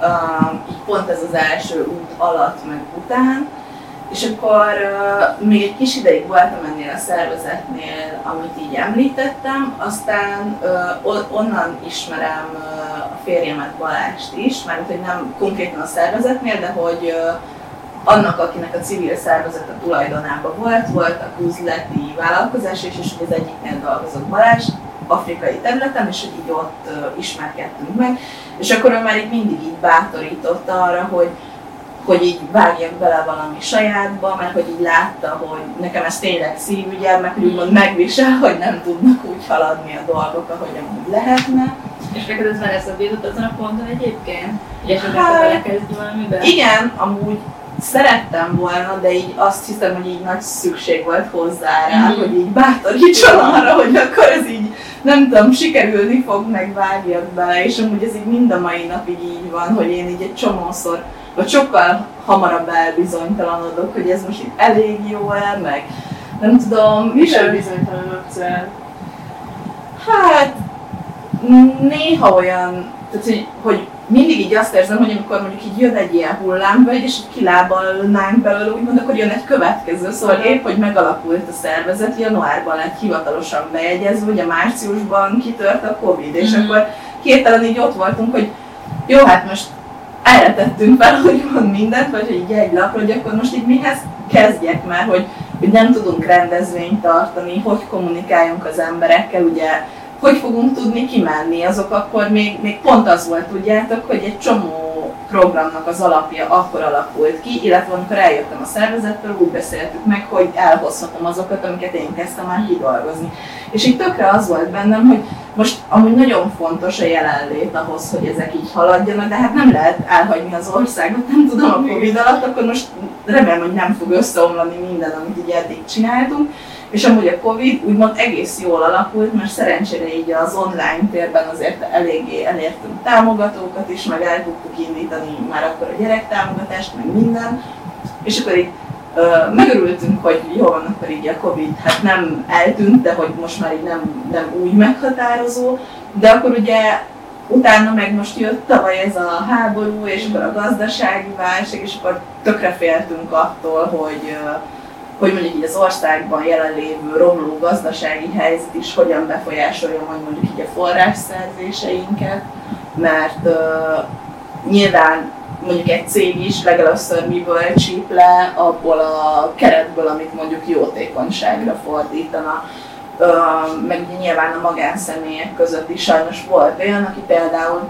uh, így pont ez az első út alatt meg után, és akkor még egy kis ideig voltam ennél a szervezetnél, amit így említettem, aztán onnan ismerem a férjemet Balást is, mert hogy nem konkrétan a szervezetnél, de hogy uh, annak, akinek a civil szervezet a tulajdonában volt, volt a üzleti vállalkozás, és, és az egyiknél dolgozott Balázs, afrikai területen, és hogy így ott uh, ismerkedtünk meg, és akkor ő már így mindig így bátorította arra, hogy hogy így vágjak bele valami sajátba, mert hogy így látta, hogy nekem ez tényleg szívügyem, meg hogy úgymond megvisel, hogy nem tudnak úgy haladni a dolgok, ahogy amúgy lehetne. És neked ez már eszedbe jutott azon a ponton egyébként? Hogy esetleg hát, belekezdj valamiben? Igen, amúgy szerettem volna, de így azt hiszem, hogy így nagy szükség volt hozzá rá, mm. hogy így bátorítson arra, hogy akkor ez így, nem tudom, sikerülni fog, meg vágjak bele, és amúgy ez így mind a mai napig így van, hogy én így egy csomószor vagy sokkal hamarabb elbizonytalanodok, hogy ez most itt elég jó-e, meg nem tudom. Mitől bizonytalanodsz Hát, néha olyan, tehát hogy, hogy mindig így azt érzem, hogy amikor mondjuk így jön egy ilyen hullámvölgy, és kilábalnánk belőle, úgymond, akkor jön egy következő. Szóval épp, hogy megalakult a szervezet, januárban lett hivatalosan bejegyezve, ugye márciusban kitört a Covid, és mm. akkor hirtelen így ott voltunk, hogy jó, hát most erre tettünk fel, hogy van mindent, vagy hogy így egy lapra, hogy akkor most így mihez kezdjek már, hogy, hogy nem tudunk rendezvényt tartani, hogy kommunikáljunk az emberekkel, ugye hogy fogunk tudni kimenni, azok akkor még, még pont az volt, tudjátok, hogy egy csomó programnak az alapja akkor alakult ki, illetve amikor eljöttem a szervezettől, úgy beszéltük meg, hogy elhozhatom azokat, amiket én kezdtem már kidolgozni. És így tökre az volt bennem, hogy most amúgy nagyon fontos a jelenlét ahhoz, hogy ezek így haladjanak, de hát nem lehet elhagyni az országot, nem tudom a Covid alatt, akkor most remélem, hogy nem fog összeomlani minden, amit így eddig csináltunk. És amúgy a Covid úgymond egész jól alakult, mert szerencsére így az online térben azért eléggé elértünk támogatókat is, meg el tudtuk indítani már akkor a gyerektámogatást, meg minden. És akkor így Uh, megörültünk, hogy jó van, akkor így a Covid hát nem eltűnt, de hogy most már így nem, nem úgy meghatározó, de akkor ugye utána meg most jött tavaly ez a háború, és akkor a gazdasági válság, és akkor tökre féltünk attól, hogy uh, hogy mondjuk így az országban jelenlévő romló gazdasági helyzet is hogyan befolyásolja majd mondjuk így a forrásszerzéseinket, mert uh, nyilván mondjuk egy cég is legelőször miből csíp le abból a keretből, amit mondjuk jótékonyságra fordítana. Uh, meg ugye nyilván a magánszemélyek között is sajnos volt olyan, aki például,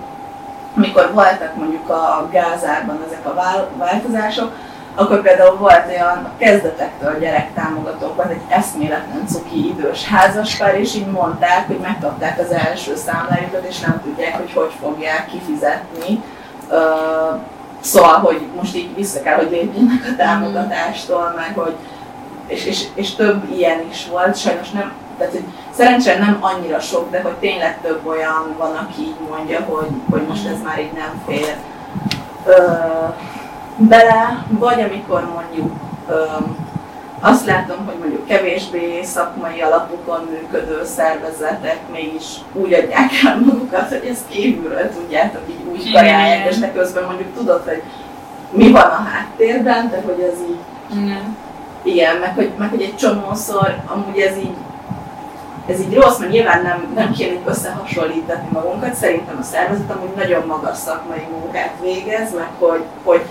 mikor voltak mondjuk a gázárban ezek a változások, akkor például volt olyan kezdetektől gyerektámogatók, volt egy eszméletlen cuki idős házaspár, és így mondták, hogy megkapták az első számlájukat, és nem tudják, hogy hogy fogják kifizetni. Szóval, hogy most így vissza kell, hogy lépjenek a támogatástól, meg hogy és, és, és több ilyen is volt, sajnos nem, tehát hogy szerencsére nem annyira sok, de hogy tényleg több olyan van, aki így mondja, hogy, hogy most ez már így nem fér. Bele, vagy amikor mondjuk azt látom, hogy mondjuk kevésbé szakmai alapokon működő szervezetek mégis úgy adják el magukat, hogy ezt kívülről tudjátok, így úgy kajálják, és de közben mondjuk tudod, hogy mi van a háttérben, de hogy ez így Igen. igen, meg hogy, meg hogy egy csomószor amúgy ez így ez így rossz, mert nyilván nem, nem kéne összehasonlítani magunkat. Szerintem a szervezet amúgy nagyon magas szakmai munkát végez, meg hogy, hogy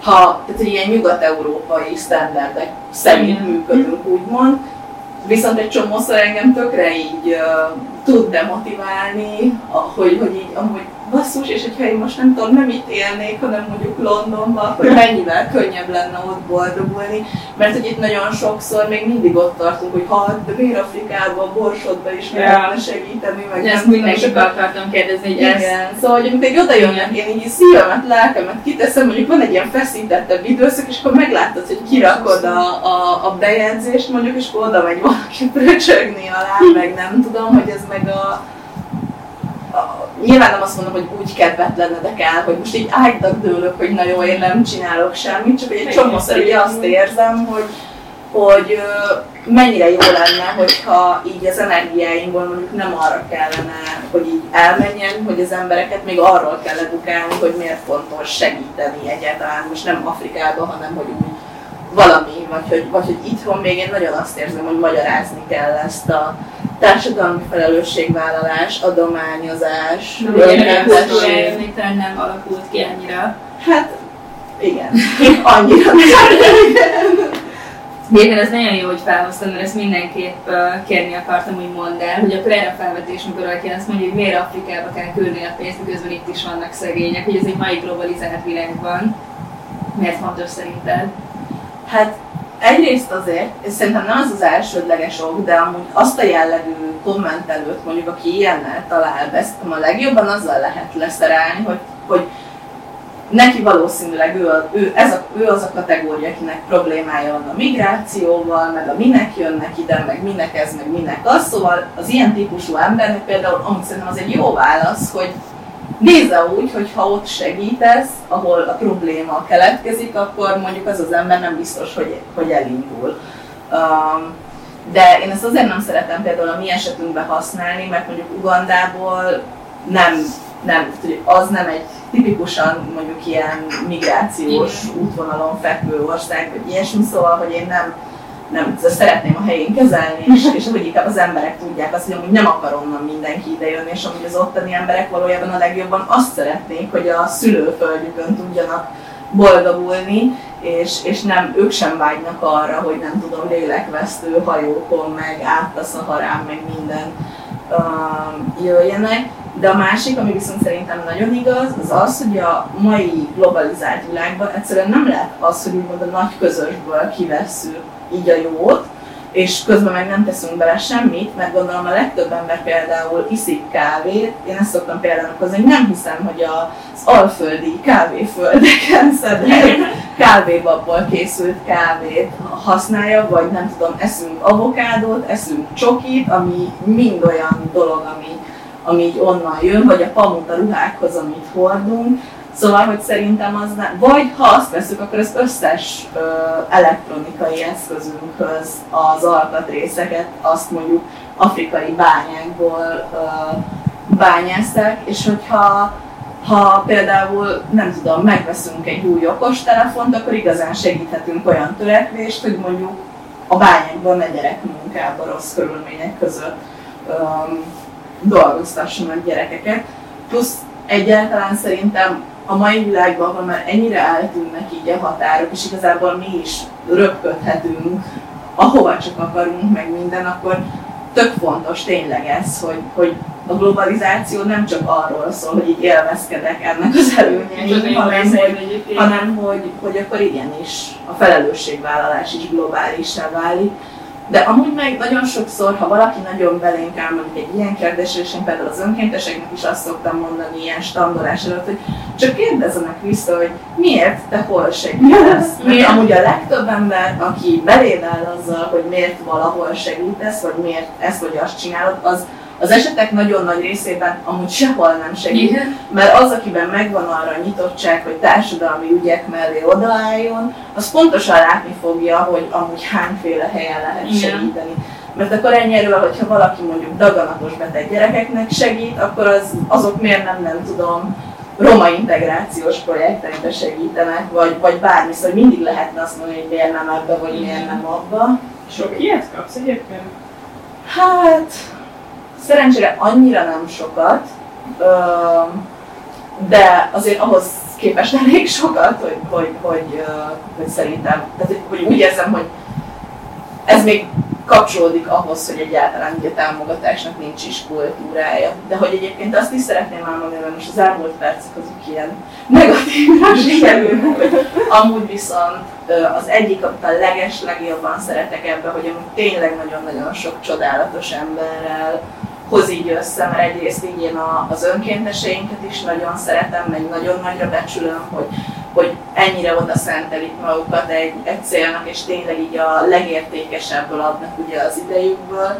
ha, tehát ilyen nyugat-európai sztenderdek szerint működünk, úgymond, viszont egy csomószor engem tökre így uh, tud demotiválni, hogy, hogy így amúgy basszus, és hogyha én most nem tudom, nem itt élnék, hanem mondjuk Londonban, akkor mennyivel könnyebb lenne ott boldogulni, mert hogy itt nagyon sokszor még mindig ott tartunk, hogy ha de miért Afrikába, Borsodba is Ja. lehetne segíteni, meg nem ezt akkor- akartam kérdezni, hogy ezt igen, szóval hogy amikor így oda jönnek, én így szívemet, lelkemet kiteszem, mondjuk van egy ilyen feszítettebb időszak, és akkor meglátod, hogy kirakod a, a, a bejegyzést mondjuk, és akkor oda megy valaki fröcsögni alá, meg nem tudom, hogy ez meg a Nyilván nem azt mondom, hogy úgy kedvetlenedek el, hogy most így ágynak dőlök, hogy na jó, én nem csinálok semmit, csak egy csomószor így azt érzem, hogy, hogy mennyire jó lenne, hogyha így az energiáinkból mondjuk nem arra kellene, hogy így elmenjen, hogy az embereket még arról kell edukálni, hogy miért fontos segíteni egyáltalán, most nem Afrikában, hanem hogy úgy valami, vagy hogy, vagy hogy itthon még én nagyon azt érzem, hogy magyarázni kell ezt a társadalmi felelősségvállalás, adományozás, még talán nem alakult ki annyira. Hát igen, annyira nem. Egyébként ez nagyon jó, hogy felhoztam, mert ezt mindenképp uh, kérni akartam, hogy mondd el, hogy akkor erre a felvetés, amikor valaki azt mondja, hogy miért Afrikába kell küldni a pénzt, miközben itt is vannak szegények, hogy ez egy mai globalizált világban. Miért fontos szerinted? Hát egyrészt azért, és szerintem nem az az elsődleges ok, de amúgy azt a jellegű kommentelőt mondjuk, aki ilyennel talál be, a legjobban azzal lehet leszerelni, hogy, hogy neki valószínűleg ő, a, ő, ez a, ő az a kategória, akinek problémája van a migrációval, meg a minek jönnek ide, meg minek ez, meg minek az. Szóval az ilyen típusú embernek például, amúgy szerintem az egy jó válasz, hogy nézze úgy, hogy ha ott segítesz, ahol a probléma keletkezik, akkor mondjuk az az ember nem biztos, hogy, hogy elindul. Um, de én ezt azért nem szeretem például a mi esetünkben használni, mert mondjuk Ugandából nem, nem, az nem egy tipikusan mondjuk ilyen migrációs útvonalon fekvő ország, vagy ilyesmi, szóval, hogy én nem, nem szeretném a helyén kezelni, és, és hogy inkább az emberek tudják azt, hogy amúgy nem akar onnan mindenki idejönni, és amúgy az ottani emberek valójában a legjobban azt szeretnék, hogy a szülőföldjükön tudjanak boldogulni, és, és nem, ők sem vágynak arra, hogy nem tudom, lélekvesztő hajókon, meg át a szaharán, meg minden um, jöjjenek. De a másik, ami viszont szerintem nagyon igaz, az az, hogy a mai globalizált világban egyszerűen nem lehet az, hogy úgymond a nagy közösből kivesszük így a jót, és közben meg nem teszünk bele semmit, mert gondolom a legtöbb ember például iszik kávét, én ezt szoktam például hozni, hogy nem hiszem, hogy az alföldi kávéföldeken szedett kávébabból készült kávét használja, vagy nem tudom, eszünk avokádót, eszünk csokit, ami mind olyan dolog, ami, ami így onnan jön, vagy a pamut a ruhákhoz, amit hordunk, Szóval, hogy szerintem az nem, vagy ha azt veszük, akkor az összes ö, elektronikai eszközünkhöz az alkatrészeket azt mondjuk afrikai bányákból ö, bányázták, és hogyha ha például, nem tudom, megveszünk egy új okostelefont, akkor igazán segíthetünk olyan törekvést, hogy mondjuk a bányákban ne gyerekmunkába rossz körülmények között um, dolgoztassanak gyerekeket. Plusz egyáltalán szerintem a mai világban, ahol már ennyire eltűnnek így a határok, és igazából mi is röpködhetünk, ahova csak akarunk, meg minden, akkor tök fontos tényleg ez, hogy, hogy a globalizáció nem csak arról szól, hogy így élvezkedek ennek az előnyeit, hanem, hogy, hanem hogy, hogy akkor igenis a felelősségvállalás is globálissá válik. De amúgy meg nagyon sokszor, ha valaki nagyon belénk áll mondjuk egy ilyen kérdésre, és én például az önkénteseknek is azt szoktam mondani ilyen standolás előtt, hogy csak kérdezzenek vissza, hogy miért te hol segítesz. Mert amúgy a legtöbb ember, aki beléd áll azzal, hogy miért valahol segítesz, vagy miért ezt vagy azt csinálod, az Az esetek nagyon nagy részében amúgy sehol nem segít, Igen. mert az, akiben megvan arra a nyitottság, hogy társadalmi ügyek mellé odaálljon, az pontosan látni fogja, hogy amúgy hányféle helyen lehet Igen. segíteni. Mert akkor ennyiről, hogyha valaki mondjuk daganatos beteg gyerekeknek segít, akkor az, azok miért nem, nem tudom, roma integrációs projektekbe segítenek, vagy, vagy bármi, szóval mindig lehetne azt mondani, hogy miért nem ebbe, vagy miért nem abba. Sok ilyet kapsz egyébként? Hát, szerencsére annyira nem sokat, de azért ahhoz képest elég sokat, hogy, hogy, hogy, hogy szerintem, tehát hogy- úgy érzem, hogy ez még kapcsolódik ahhoz, hogy egyáltalán ugye támogatásnak nincs is kultúrája. De hogy egyébként azt is szeretném elmondani, mert most az elmúlt percek azok ilyen negatívra sikerülnek, hogy amúgy viszont az egyik, amit a leges legjobban szeretek ebbe, hogy amúgy tényleg nagyon-nagyon sok csodálatos emberrel hoz így össze, mert egyrészt így én a, az önkénteseinket is nagyon szeretem, meg nagyon nagyra becsülöm, hogy, hogy ennyire oda szentelik magukat egy, egy célnak, és tényleg így a legértékesebből adnak ugye az idejükből,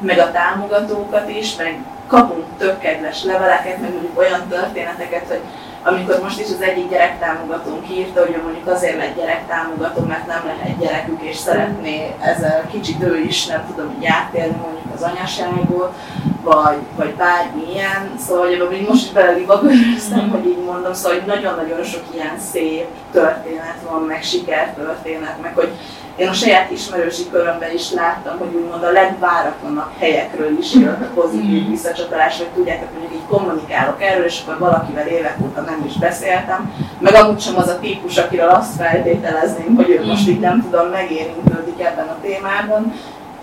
meg a támogatókat is, meg kapunk tök kedves leveleket, meg mondjuk olyan történeteket, hogy amikor most is az egyik gyerektámogatónk írta, hogy mondjuk azért lett gyerektámogató, mert nem lehet gyerekük, és szeretné ezzel kicsit ő is, nem tudom, így átélni mondjuk az anyaságot, vagy, vagy bármi ilyen. Szóval hogy ebben így most is belelivagöröztem, hogy így mondom, szóval hogy nagyon-nagyon sok ilyen szép történet van, meg sikertörténet, meg hogy én a saját ismerősi körömben is láttam, hogy úgymond a legváratlanabb helyekről is jött pozitív visszacsatolás, hogy tudjátok, mondjuk így kommunikálok erről, és akkor valakivel évek óta nem is beszéltem, meg amúgy sem az a típus, akiről azt feltételezném, hogy ő most így nem tudom, megérintődik ebben a témában,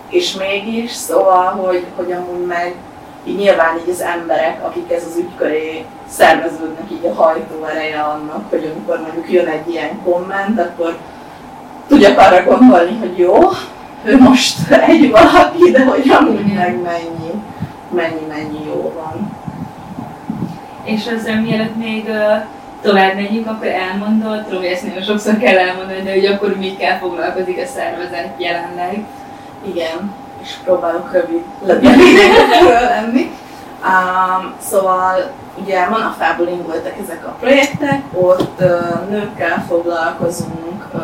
és mégis, szóval, hogy, hogy amúgy meg így nyilván így az emberek, akik ez az ügy köré szerveződnek, így a hajtóereje annak, hogy amikor mondjuk jön egy ilyen komment, akkor tudjak arra gondolni, hogy jó, ő most egy valaki, de hogy amúgy meg mennyi, mennyi, mennyi jó van. És ezzel mielőtt még tovább megyünk, akkor elmondod, tudom, hogy ezt nagyon sokszor kell elmondani, de hogy akkor mikkel foglalkozik a szervezet jelenleg. Igen, és próbálok rövid lenni. Um, szóval ugye Manafából indultak ezek a projektek, ott uh, nőkkel foglalkozunk, uh,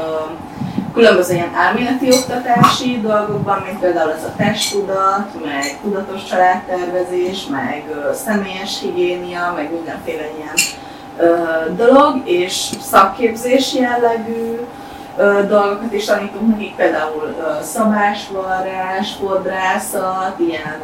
különböző ilyen elméleti oktatási dolgokban, mint például ez a testtudat, meg tudatos családtervezés, meg ö, személyes higiénia, meg mindenféle ilyen ö, dolog, és szakképzés jellegű dolgokat is tanítunk nekik, például szabásvarrás, fodrászat, ilyen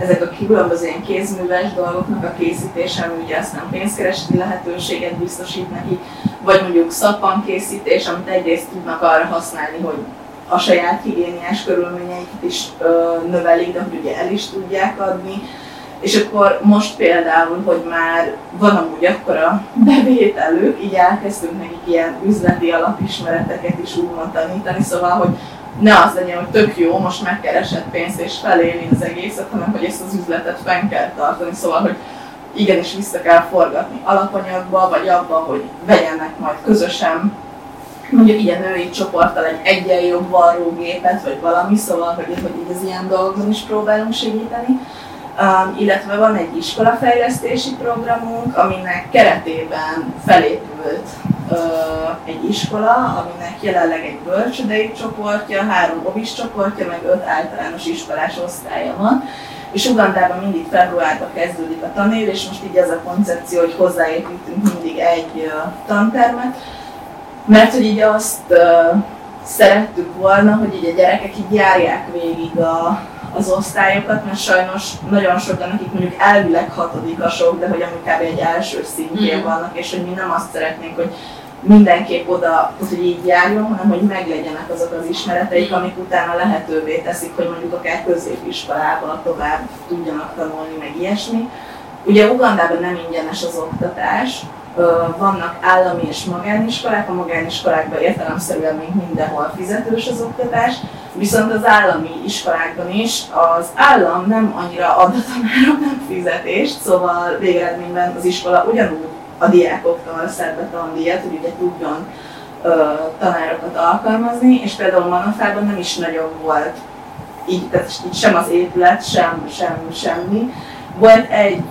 ezek a különböző ilyen kézműves dolgoknak a készítése, ami ugye aztán pénzkereseti lehetőséget biztosít nekik, vagy mondjuk szappankészítés, amit egyrészt tudnak arra használni, hogy a saját higiéniás körülményeiket is ö, növelik, de hogy ugye el is tudják adni. És akkor most például, hogy már van amúgy akkora bevételük, így elkezdtünk nekik ilyen üzleti alapismereteket is úgymond tanítani, szóval, hogy ne az legyen, hogy tök jó, most megkeresett pénzt és feléli az egészet, hanem hogy ezt az üzletet fenn kell tartani, szóval, hogy igenis vissza kell forgatni alapanyagba, vagy abba, hogy vegyenek majd közösen mondjuk ilyen női csoporttal egy egyen jobb varrógépet, vagy valami, szóval, hogy, hogy így az ilyen dolgokon is próbálunk segíteni. Illetve van egy iskolafejlesztési programunk, aminek keretében felépült egy iskola, aminek jelenleg egy bölcsödei csoportja, három obis csoportja, meg öt általános iskolás osztálya van. És Ugandában mindig februárban kezdődik a tanév, és most így ez a koncepció, hogy hozzáépítünk mindig egy tantermet, mert hogy így azt szerettük volna, hogy így a gyerekek így járják végig a, az osztályokat, mert sajnos nagyon sokan, akik mondjuk elvileg hatodikasok, de hogy amúgy kb. egy első szintjén Mhm. vannak, és hogy mi nem azt szeretnénk, hogy mindenképp oda, hogy így járjon, hanem hogy meglegyenek azok az ismereteik, amik utána lehetővé teszik, hogy mondjuk akár középiskolában tovább tudjanak tanulni, meg ilyesmi. Ugye Ugandában nem ingyenes az oktatás, vannak állami és magániskolák, a magániskolákban értelemszerűen még mindenhol fizetős az oktatás, viszont az állami iskolákban is az állam nem annyira ad a tanároknak fizetést, szóval végeredményben az iskola ugyanúgy a diákoktól szed be tandíjat, hogy ugye tudjon ö, tanárokat alkalmazni, és például Manafában nem is nagyon volt így, tehát így sem az épület, sem, sem semmi. Volt egy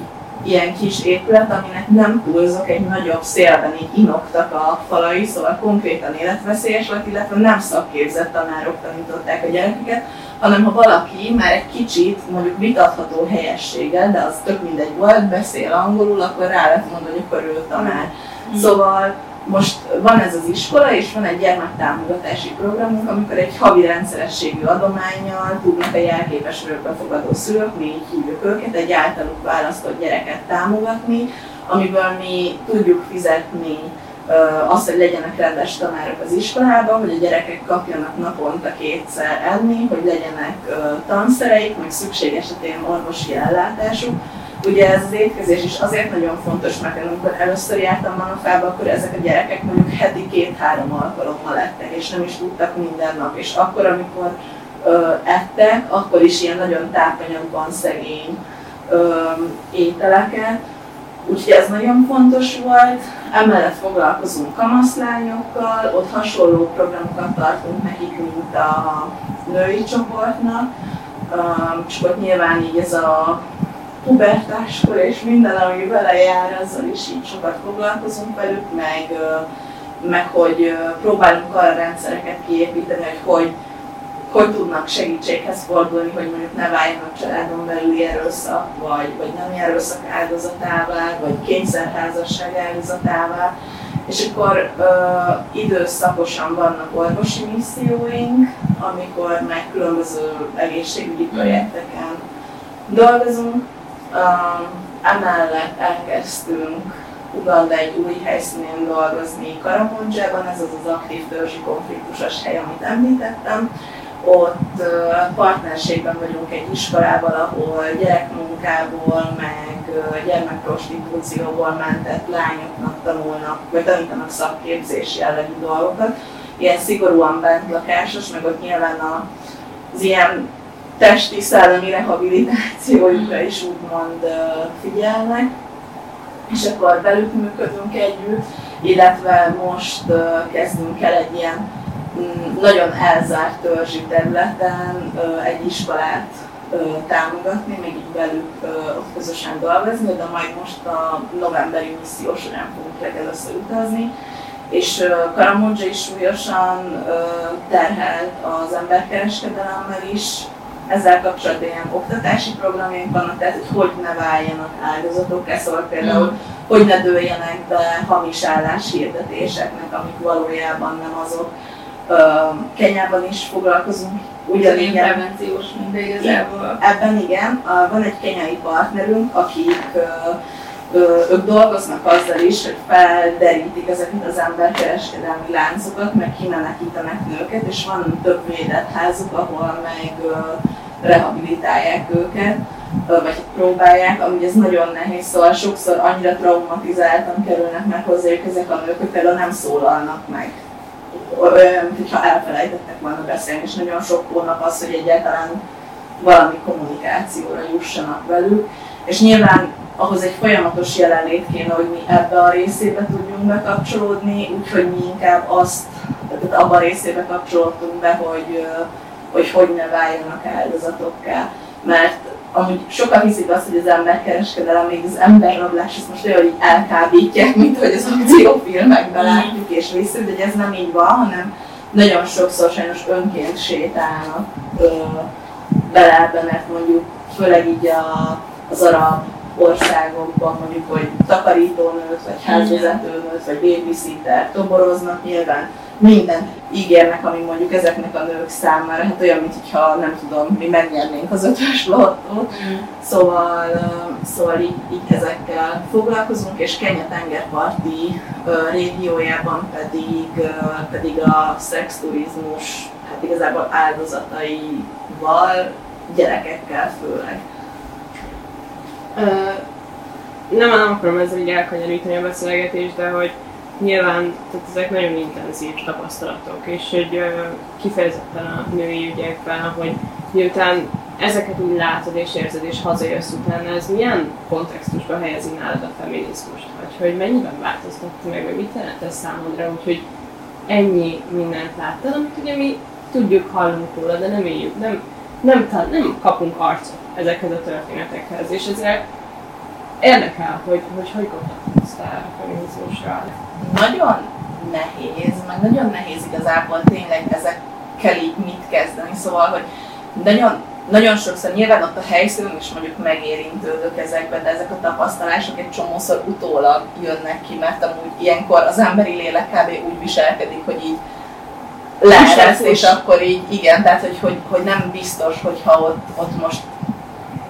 ilyen kis épület, aminek nem túlzok, egy nagyobb szélben így inoktak a falai, szóval konkrétan életveszélyes volt, illetve nem szakképzett tanárok tanították a gyerekeket, hanem ha valaki már egy kicsit mondjuk vitatható helyességgel, de az tök mindegy volt, beszél angolul, akkor rá lehet mondani, hogy ő tanár. Mm. Szóval most van ez az iskola, és van egy gyermektámogatási programunk, amikor egy havi rendszerességű adományjal tudnak a jelképes örökbefogadó szülők, mi így hívjuk őket, egy általuk választott gyereket támogatni, amiből mi tudjuk fizetni azt, hogy legyenek rendes tanárok az iskolában, hogy a gyerekek kapjanak naponta kétszer enni, hogy legyenek tanszereik, meg szükség esetén orvosi ellátásuk, Ugye ez az étkezés is azért nagyon fontos, mert én amikor először jártam Manafába, akkor ezek a gyerekek mondjuk heti két-három alkalommal lettek, és nem is tudtak minden nap. És akkor, amikor ö, ettek, akkor is ilyen nagyon tápanyagban szegény ö, ételeket, Úgyhogy ez nagyon fontos volt. Emellett foglalkozunk kamaszlányokkal, ott hasonló programokat tartunk nekik, mint a női csoportnak. És ott nyilván így ez a pubertáskor és minden, ami vele jár, azzal is így sokat foglalkozunk velük, meg, meg hogy próbálunk arra rendszereket kiépíteni, hogy hogy, hogy tudnak segítséghez fordulni, hogy mondjuk ne váljanak családon belüli erőszak, vagy, vagy nem erőszak áldozatává, vagy kényszerházasság áldozatává. És akkor ö, időszakosan vannak orvosi misszióink, amikor meg különböző egészségügyi projekteken dolgozunk, Um, emellett elkezdtünk Uganda egy új helyszínén dolgozni Karamondzsában, ez az az aktív törzsi konfliktusos hely, amit említettem. Ott partnerségben vagyunk egy iskolával, ahol gyerekmunkából, meg gyermekprostitúcióból mentett lányoknak tanulnak, vagy tanítanak szakképzés jellegű dolgokat. Ilyen szigorúan bentlakásos, meg ott nyilván az ilyen testi, szellemi rehabilitációjukra is úgymond figyelnek, és akkor velük működünk együtt, illetve most kezdünk el egy ilyen mm, nagyon elzárt törzsi területen egy iskolát támogatni, még így velük közösen dolgozni, de majd most a novemberi misszió során fogunk legelőször utazni, és Karamodzsa is súlyosan terhelt az emberkereskedelemmel is, ezzel kapcsolatban ilyen oktatási programjaink vannak, tehát hogy hogy ne váljanak áldozatok, szóval például mm. hogy ne dőljenek be hamis álláshirdetéseknek, amik valójában nem azok. Kenyában is foglalkozunk ugyanígy. prevenciós mindegy igazából. Ebben igen, van egy kenyai partnerünk, akik ők dolgoznak azzal is, hogy felderítik ezeket az emberkereskedelmi láncokat, meg kimenekítenek nőket, és van több védett házuk, ahol meg rehabilitálják őket, vagy próbálják, ami ez nagyon nehéz, szóval sokszor annyira traumatizáltan kerülnek meg hozzájuk ezek a nők, hogy például nem szólalnak meg olyan, mintha elfelejtettek volna beszélni, és nagyon sok hónap az, hogy egyáltalán valami kommunikációra jussanak velük. És nyilván ahhoz egy folyamatos jelenlét kéne, hogy mi ebbe a részébe tudjunk bekapcsolódni, úgyhogy mi inkább azt, tehát abban a részébe kapcsolódtunk be, hogy, hogy hogy ne váljanak áldozatokká. Mert amúgy sokan hiszik azt, hogy az emberkereskedelem, még az emberrablás, ezt most olyan, hogy elkábítják, mint hogy az akciófilmekben látjuk és visszük, de ez nem így van, hanem nagyon sokszor sajnos önként sétálnak bele ebbe, mert mondjuk főleg így a, az arab országokban mondjuk, hogy takarítónőt, vagy házvezetőnőt, vagy babysitter toboroznak, nyilván mindent ígérnek, ami mondjuk ezeknek a nők számára, hát olyan, mintha nem tudom, mi megnyernénk az ötös lottót. Mm. Szóval, szóval így, így ezekkel foglalkozunk, és Kenya tengerparti régiójában pedig, pedig a szexturizmus hát igazából áldozataival, gyerekekkel főleg nem, nem akarom ezzel így elkanyarítani a beszélgetést, de hogy nyilván tehát ezek nagyon intenzív tapasztalatok, és hogy kifejezetten a női ügyekben, hogy miután ezeket úgy látod és érzed és hazajössz utána, ez milyen kontextusba helyezi nálad a feminizmust, vagy hogy mennyiben változtatta meg, vagy mit jelent ez számodra, úgyhogy ennyi mindent láttad, amit ugye mi tudjuk, hallunk róla, de nem éljük, nem, nem, tehát nem kapunk arcot ezekhez a történetekhez, és ezért érdekel, hogy hogy, hogy gondolsz a feminizmusra. Nagyon nehéz, meg nagyon nehéz igazából tényleg ezekkel így mit kezdeni, szóval, hogy nagyon, nagyon sokszor nyilván ott a helyszínen is mondjuk megérintődök ezekben, de ezek a tapasztalások egy csomószor utólag jönnek ki, mert amúgy ilyenkor az emberi lélek kb. úgy viselkedik, hogy így leeresz, és akkor így igen, tehát hogy, hogy, hogy nem biztos, hogyha ott, ott most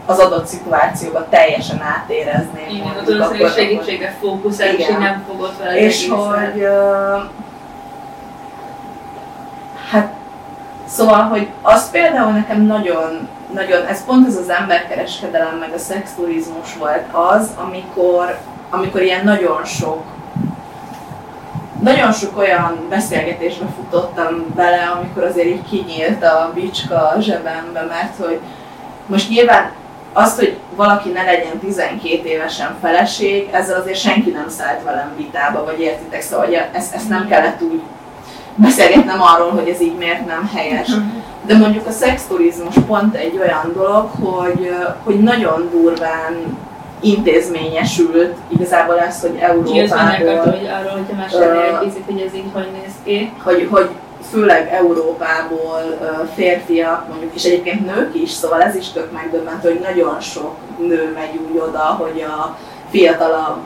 az adott szituációban teljesen átérezni. Igen, ott az akkor, segítségre fókuszál, és nem fogod vele És hogy uh, hát szóval, hogy az például nekem nagyon, nagyon, ez pont ez az emberkereskedelem, meg a szexturizmus volt az, amikor, amikor ilyen nagyon sok nagyon sok olyan beszélgetésbe futottam bele, amikor azért így kinyílt a bicska a zsebembe, mert hogy most nyilván azt, hogy valaki ne legyen 12 évesen feleség, ezzel azért senki nem szállt velem vitába, vagy értitek, szóval hogy ezt, ezt nem kellett úgy beszélgetnem arról, hogy ez így miért nem helyes. De mondjuk a szexturizmus pont egy olyan dolog, hogy, hogy nagyon durván intézményesült igazából ez, hogy Európából... hogy arról, hogyha mesélni egy picit, hogy ez így hogy néz ki. Hogy, hogy főleg Európából férfiak, mondjuk, és egyébként nők is, szóval ez is tök megdöbbentő, hogy nagyon sok nő megy úgy oda, hogy a fiatalabb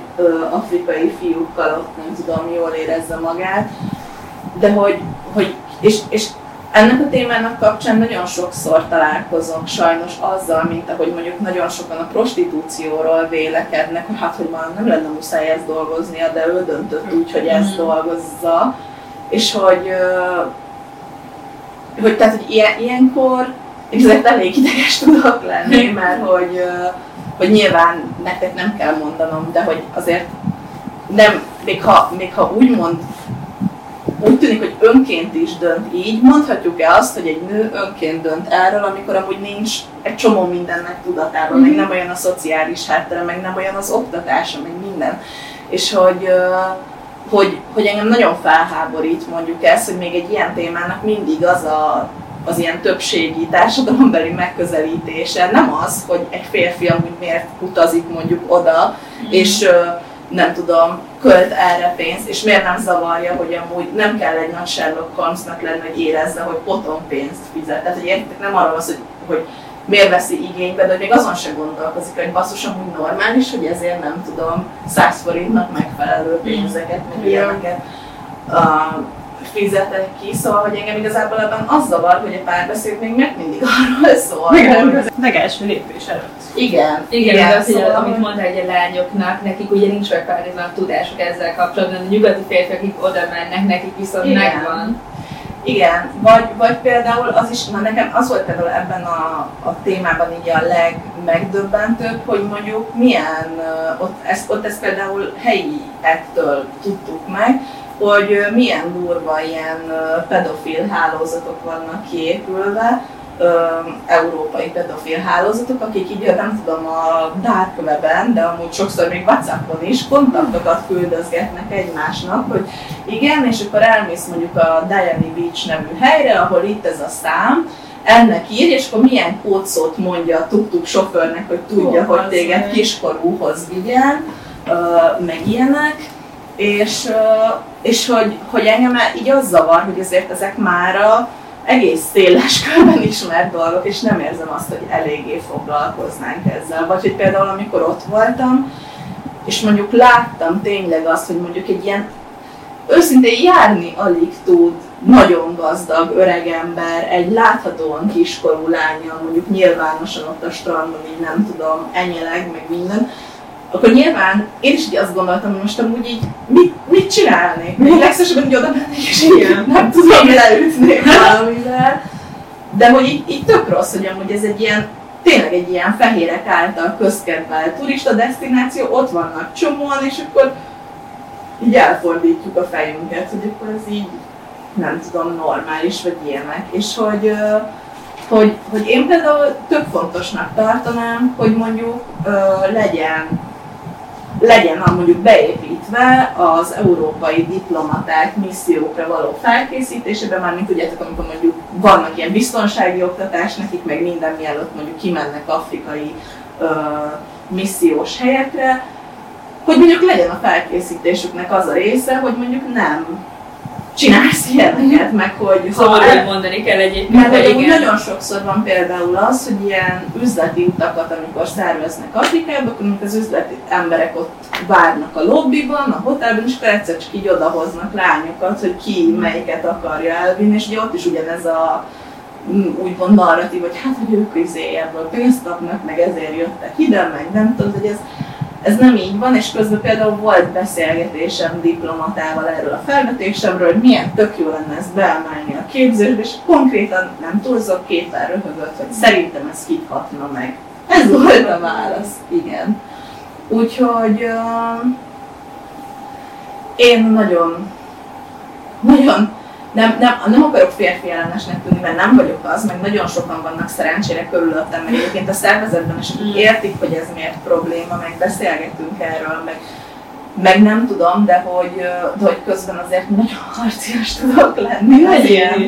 afrikai fiúkkal ott nem tudom, jól érezze magát, de hogy, hogy és, és ennek a témának kapcsán nagyon sokszor találkozom sajnos azzal, mint ahogy mondjuk nagyon sokan a prostitúcióról vélekednek, hogy hát, hogy már nem lenne muszáj ezt dolgoznia, de ő döntött úgy, hogy ezt mhm. dolgozza. És hogy, hogy tehát, hogy ilyen, ilyenkor én ezért elég ideges tudok lenni, mert hogy, hogy nyilván nektek nem kell mondanom, de hogy azért nem, még ha, még ha úgymond úgy tűnik, hogy önként is dönt így. Mondhatjuk-e azt, hogy egy nő önként dönt erről, amikor amúgy nincs egy csomó mindennek tudatában, mm-hmm. meg nem olyan a szociális háttere, meg nem olyan az oktatása, meg minden. És hogy, hogy, hogy engem nagyon felháborít mondjuk ez, hogy még egy ilyen témának mindig az a az ilyen többségi társadalombeli megközelítése nem az, hogy egy férfi amúgy miért utazik mondjuk oda, mm. és nem tudom, költ erre pénzt, és miért nem zavarja, hogy amúgy nem kell egy nagy Sherlock Holmesnak lenni, hogy érezze, hogy potom pénzt fizet. Tehát, hogy értek, nem arról az, hogy, hogy miért veszi igénybe, de még azon se gondolkozik, hogy basszus, amúgy normális, hogy ezért nem tudom 100 forintnak megfelelő pénzeket, meg ilyeneket. Uh, fizetek ki, szóval, hogy engem igazából ebben az zavar, hogy a párbeszéd még meg mindig arról szól. Az legelső lépés előtt. Igen. Igen, igen az, szóval, amit mondta, hogy a lányoknak, nekik ugye nincs megfelelően tudásuk ezzel kapcsolatban, a nyugati férfiak, akik oda mennek, nekik viszont igen. megvan. Igen, vagy, vagy például az is, na nekem az volt például ebben a, a témában így a legmegdöbbentőbb, hogy mondjuk milyen, ott ezt, ott ezt például helyi ettől tudtuk meg, hogy milyen durva ilyen pedofil hálózatok vannak kiépülve, európai pedofil hálózatok, akik így nem tudom a dark web de amúgy sokszor még Whatsappon is kontaktokat küldözgetnek egymásnak, hogy igen, és akkor elmész mondjuk a Diany Beach nevű helyre, ahol itt ez a szám, ennek ír, és akkor milyen kódszót mondja a tuk-tuk sofőrnek, hogy tudja, oh, hogy téged kiskorúhoz vigyen, meg ilyenek. És, és hogy, hogy engem így az zavar, hogy azért ezek a egész széles körben ismert dolgok, és nem érzem azt, hogy eléggé foglalkoznánk ezzel. Vagy hogy például amikor ott voltam, és mondjuk láttam tényleg azt, hogy mondjuk egy ilyen őszintén járni alig tud nagyon gazdag öregember, egy láthatóan kiskorú lánya, mondjuk nyilvánosan ott a strandon, így nem tudom, enyeleg, meg minden, akkor nyilván én is így azt gondoltam, hogy most amúgy így mit, mit csinálnék? Még legszívesebben hogy oda mennék, és így nem tudom, leütnék valamivel. De hogy így, így tök rossz, hogy amúgy ez egy ilyen, tényleg egy ilyen fehérek által közkedvelt turista destináció, ott vannak csomóan, és akkor így elfordítjuk a fejünket, hogy akkor ez így nem tudom, normális, vagy ilyenek. És hogy, hogy, hogy én például tök fontosnak tartanám, hogy mondjuk legyen legyen mondjuk beépítve az európai diplomaták missziókra való felkészítésében, már mint tudjátok, amikor mondjuk vannak ilyen biztonsági oktatás nekik, meg minden mielőtt mondjuk kimennek afrikai ö, missziós helyekre, hogy mondjuk legyen a felkészítésüknek az a része, hogy mondjuk nem csinálsz ilyeneket, meg hogy... Szóval el, mondani kell egyébként, mert igen. nagyon sokszor van például az, hogy ilyen üzleti utakat, amikor szerveznek Afrikába, akkor az üzleti emberek ott várnak a lobbyban, a hotelben, és akkor egyszer csak így odahoznak lányokat, hogy ki melyiket akarja elvinni, és ugye ott is ugyanez a mm, úgymond narratív, hogy hát, hogy ők izé ebből pénzt kapnak, meg ezért jöttek ide, meg nem tudom, hogy ez ez nem így van, és közben például volt beszélgetésem diplomatával erről a felvetésemről, hogy milyen tök jó lenne ezt beemelni a képzésbe, és konkrétan nem túlzok, képen röhögött, hogy szerintem ez kit hatna meg. Ez volt a válasz, igen. Úgyhogy uh, én nagyon, nagyon nem, nem, nem akarok férfi ellenesnek tűnni, mert nem vagyok az, meg nagyon sokan vannak szerencsére körülöttem, meg egyébként a szervezetben is, akik értik, hogy ez miért probléma, meg beszélgetünk erről, meg, meg nem tudom, de hogy, de hogy közben azért nagyon harcias tudok lenni. Az ilyen,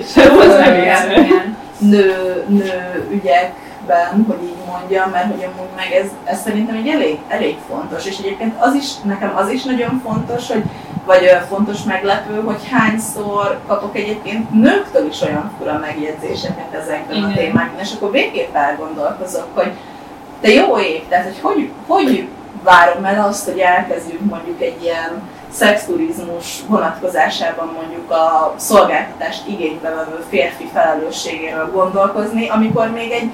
ilyen. nő, nő ügyekben, hogy így mondjam, mert hogy amúgy meg ez, ez szerintem egy elég, elég fontos, és egyébként az is, nekem az is nagyon fontos, hogy vagy fontos meglepő, hogy hányszor kapok egyébként nőktől is olyan fura megjegyzéseket ezekben Igen. a témákban, és akkor végképp elgondolkozok, hogy te jó év, tehát hogy, hogy hogy várom el azt, hogy elkezdjük mondjuk egy ilyen szexturizmus vonatkozásában mondjuk a szolgáltatást igénybe vevő férfi felelősségéről gondolkozni, amikor még egy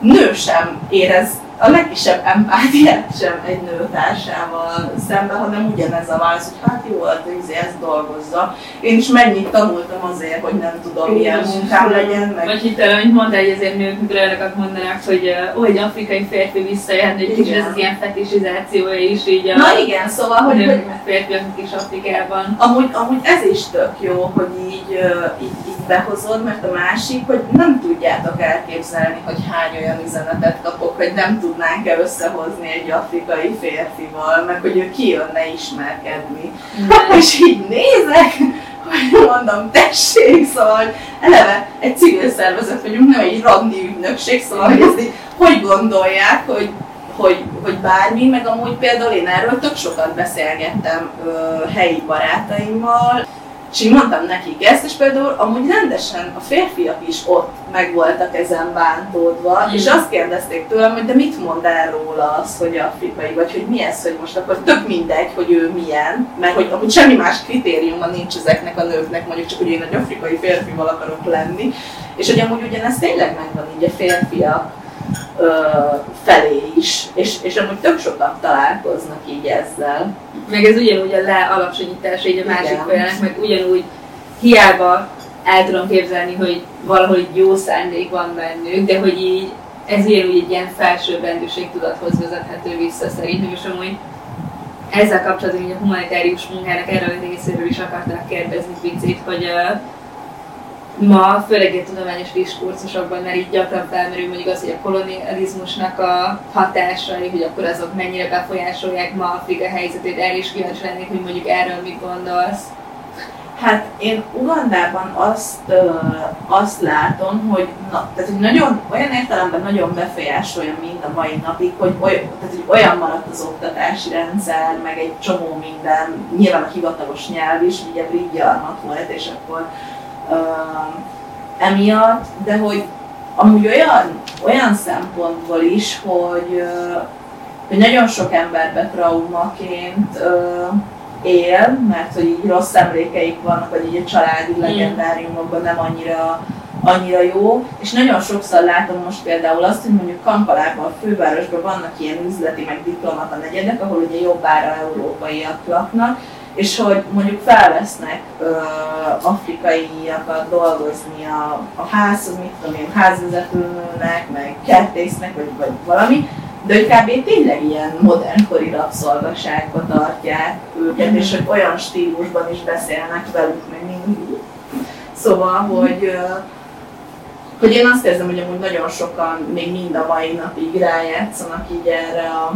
nő sem érez a legkisebb empátiát sem egy nőtársával szemben, hanem ugyanez a válasz, hogy hát jó, hát izé ezt dolgozza. Én is mennyit tanultam azért, hogy nem tudom, milyen munkám legyen. Meg... Vagy hittem, amit mondta, hogy azért nők migrálnak mondanak, hogy uh, egy afrikai férfi visszajön, hogy kicsit ez az ilyen fetisizációja is így a Na igen, szóval, hogy, nők, hogy férfiaknak is Afrikában. Amúgy, amúgy ez is tök jó, hogy így, uh, így, így behozod, mert a másik, hogy nem tudjátok elképzelni, hogy hány olyan üzenetet kapok, hogy nem tudom tudnánk-e összehozni egy afrikai férfival, meg hogy ő kijönne ismerkedni. Mm. És így nézek, hogy mondom, tessék, szóval eleve egy civil szervezet vagyunk, nem egy randi ügynökség, szóval hogy ezt így, hogy gondolják, hogy hogy, hogy bármi, meg amúgy például én erről tök sokat beszélgettem ö, helyi barátaimmal, és így mondtam nekik ezt, és például amúgy rendesen a férfiak is ott meg voltak ezen bántódva, mm. és azt kérdezték tőlem, hogy de mit mond el róla az, hogy afrikai, vagy hogy mi ez, hogy most akkor tök mindegy, hogy ő milyen, mert hogy amúgy semmi más kritériuma nincs ezeknek a nőknek, mondjuk csak, hogy én egy afrikai férfival akarok lenni, és hogy amúgy ugyanez tényleg megvan így a férfiak felé is, és, és amúgy tök sokat találkoznak így ezzel. Meg ez ugyanúgy a le alapsanyítás így a másik folyanak, meg ugyanúgy hiába el tudom képzelni, hogy valahol jó szándék van bennük, de hogy így ez ugyanúgy egy ilyen felsőbbrendűség tudathoz vezethető vissza szerintem, és amúgy ezzel kapcsolatban a humanitárius munkának erről a részéről is akarták kérdezni picit, hogy uh, ma, főleg egy tudományos diskurzusokban, merít így gyakran felmerül mondjuk az, hogy a kolonializmusnak a hatásai, hogy akkor azok mennyire befolyásolják ma Afrika helyzetét, erre is kíváncsi lennék, hogy mondjuk erről mit gondolsz. Hát én Ugandában azt, ö, azt látom, hogy, na, tehát, hogy nagyon, olyan értelemben nagyon befolyásolja mind a mai napig, hogy, oly, tehát, hogy olyan maradt az oktatási rendszer, meg egy csomó minden, nyilván a hivatalos nyelv is, ugye brit gyarmat volt, és akkor emiatt, de hogy amúgy olyan, olyan szempontból is, hogy, hogy nagyon sok emberbe traumaként él, mert hogy így rossz emlékeik vannak, vagy így a családi mm. legendáriumokban nem annyira annyira jó, és nagyon sokszor látom most például azt, hogy mondjuk Kampalában, a fővárosban vannak ilyen üzleti, meg diplomata negyedek, ahol ugye jobb ára európaiak laknak, és hogy mondjuk felvesznek afrikaiakat dolgozni a, a házhoz, mit tudom én, házvezetőnek, meg kertésznek, vagy, vagy valami, de hogy kb. tényleg ilyen modernkori rabszolgaságba tartják őket, mm-hmm. és hogy olyan stílusban is beszélnek velük, meg mindig. Szóval, hogy, hogy én azt érzem, hogy amúgy nagyon sokan még mind a mai napig rájátszanak így erre a